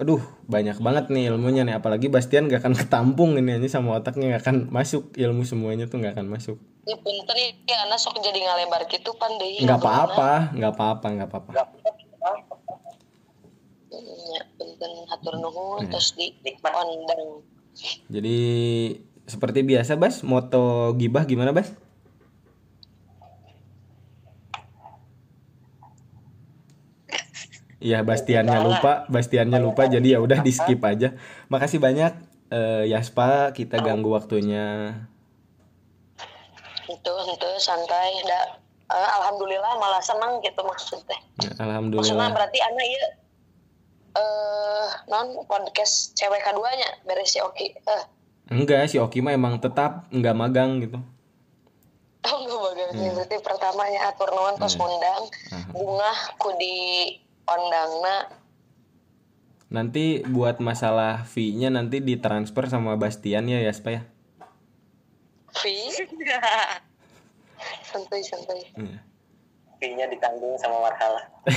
aduh banyak banget nih ilmunya nih. Apalagi Bastian gak akan ketampung ini ini sama otaknya gak akan masuk ilmu semuanya tuh gak akan masuk. Ini punten ya anak sok jadi ngalebar gitu pan deh Nggak apa-apa, nggak apa-apa, nggak apa-apa. ya punten hatur nuhun terus di ondang Jadi seperti biasa Bas, moto gibah gimana Bas? Iya, Bastiannya lupa, Bastiannya lupa jadi ya udah di skip aja. Makasih banyak eh, Yaspa, kita ganggu waktunya. itu itu santai dah Eh, alhamdulillah malah senang gitu maksudnya. Ya, maksudnya Alhamdulillah. berarti anak ya eh non podcast cewek keduanya beres si Oki eh. Enggak, si Oki mah emang tetap nggak magang gitu. oh enggak bagus berarti pertamanya atur nuhun tos undang bunga ku di ondangna Nanti buat masalah fee-nya nanti ditransfer sama Bastian ya Yaspa ya. fee santai santai Iya. fee-nya ditanggung sama Warhala *laughs*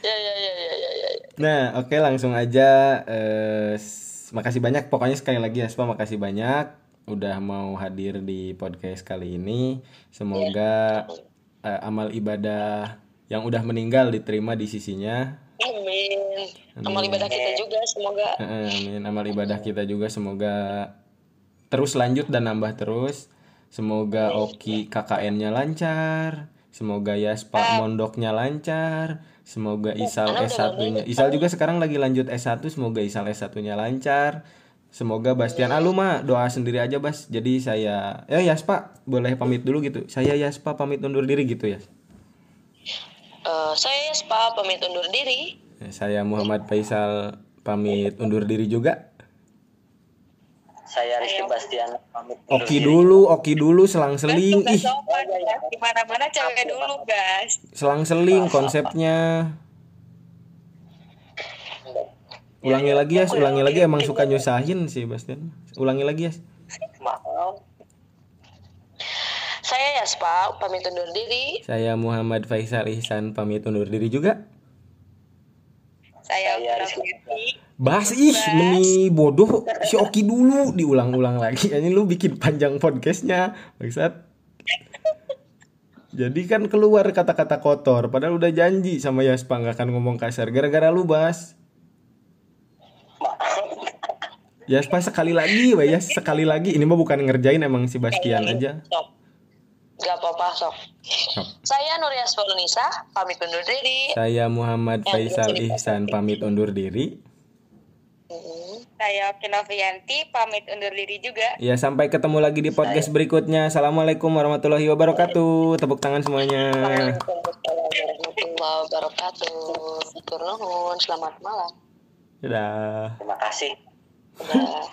ya ya ya ya ya ya Nah, oke langsung aja. Eh, makasih banyak. Pokoknya sekali lagi Aspa, makasih banyak udah mau hadir di podcast kali ini. Semoga eh, amal ibadah yang udah meninggal diterima di sisinya. amin amal ibadah kita juga semoga Amin. Amal ibadah kita juga semoga terus lanjut dan nambah terus. Semoga Oki KKN-nya lancar. Semoga Yaspa mondoknya lancar. Semoga Isal S1-nya. Isal juga sekarang lagi lanjut S1, semoga Isal S1-nya lancar. Semoga Bastian ah, lu mah doa sendiri aja, Bas. Jadi saya eh Yaspa boleh pamit dulu gitu. Saya Yaspa pamit undur diri gitu ya. Eh, saya Spa pamit undur diri Ya, Saya Muhammad Faisal pamit undur diri juga. saya Rizky Bastian pamit undur Oki diri. dulu, Oki dulu selang-seling. Ih, sopan ya di mana mana cewek dulu guys selang-seling konsepnya. Ulangi lagi ya, ulangi lagi emang suka nyusahin sih Bastian. Ulangi lagi ya. maaf saya Yaspa pamit undur diri Saya Muhammad Faisal Ihsan pamit undur diri juga. saya Saya. Bahas ih, meni bodoh si Oki dulu diulang-ulang lagi. *laughs* Ini lu bikin panjang podcastnya, maksud. Jadi kan keluar kata-kata kotor, padahal udah janji sama Yaspa nggak akan ngomong kasar. Gara-gara lu bahas. *laughs* Yaspa sekali lagi, Bay, ya sekali lagi. Ini mah bukan ngerjain emang si Bastian aja. Gak apa-apa sok Sok. saya Nur Yaspa Nisa pamit undur diri Saya Muhammad Faisal Ihsan pamit undur diri. Mm-mm. Saya Oki Novianti pamit undur diri juga. Ya sampai ketemu lagi di podcast berikutnya. Assalamualaikum warahmatullahi wabarakatuh. Tepuk tangan semuanya. Waalaikumsalam warahmatullahi wabarakatuh. Selamat malam. Dadah. terima kasih Udah.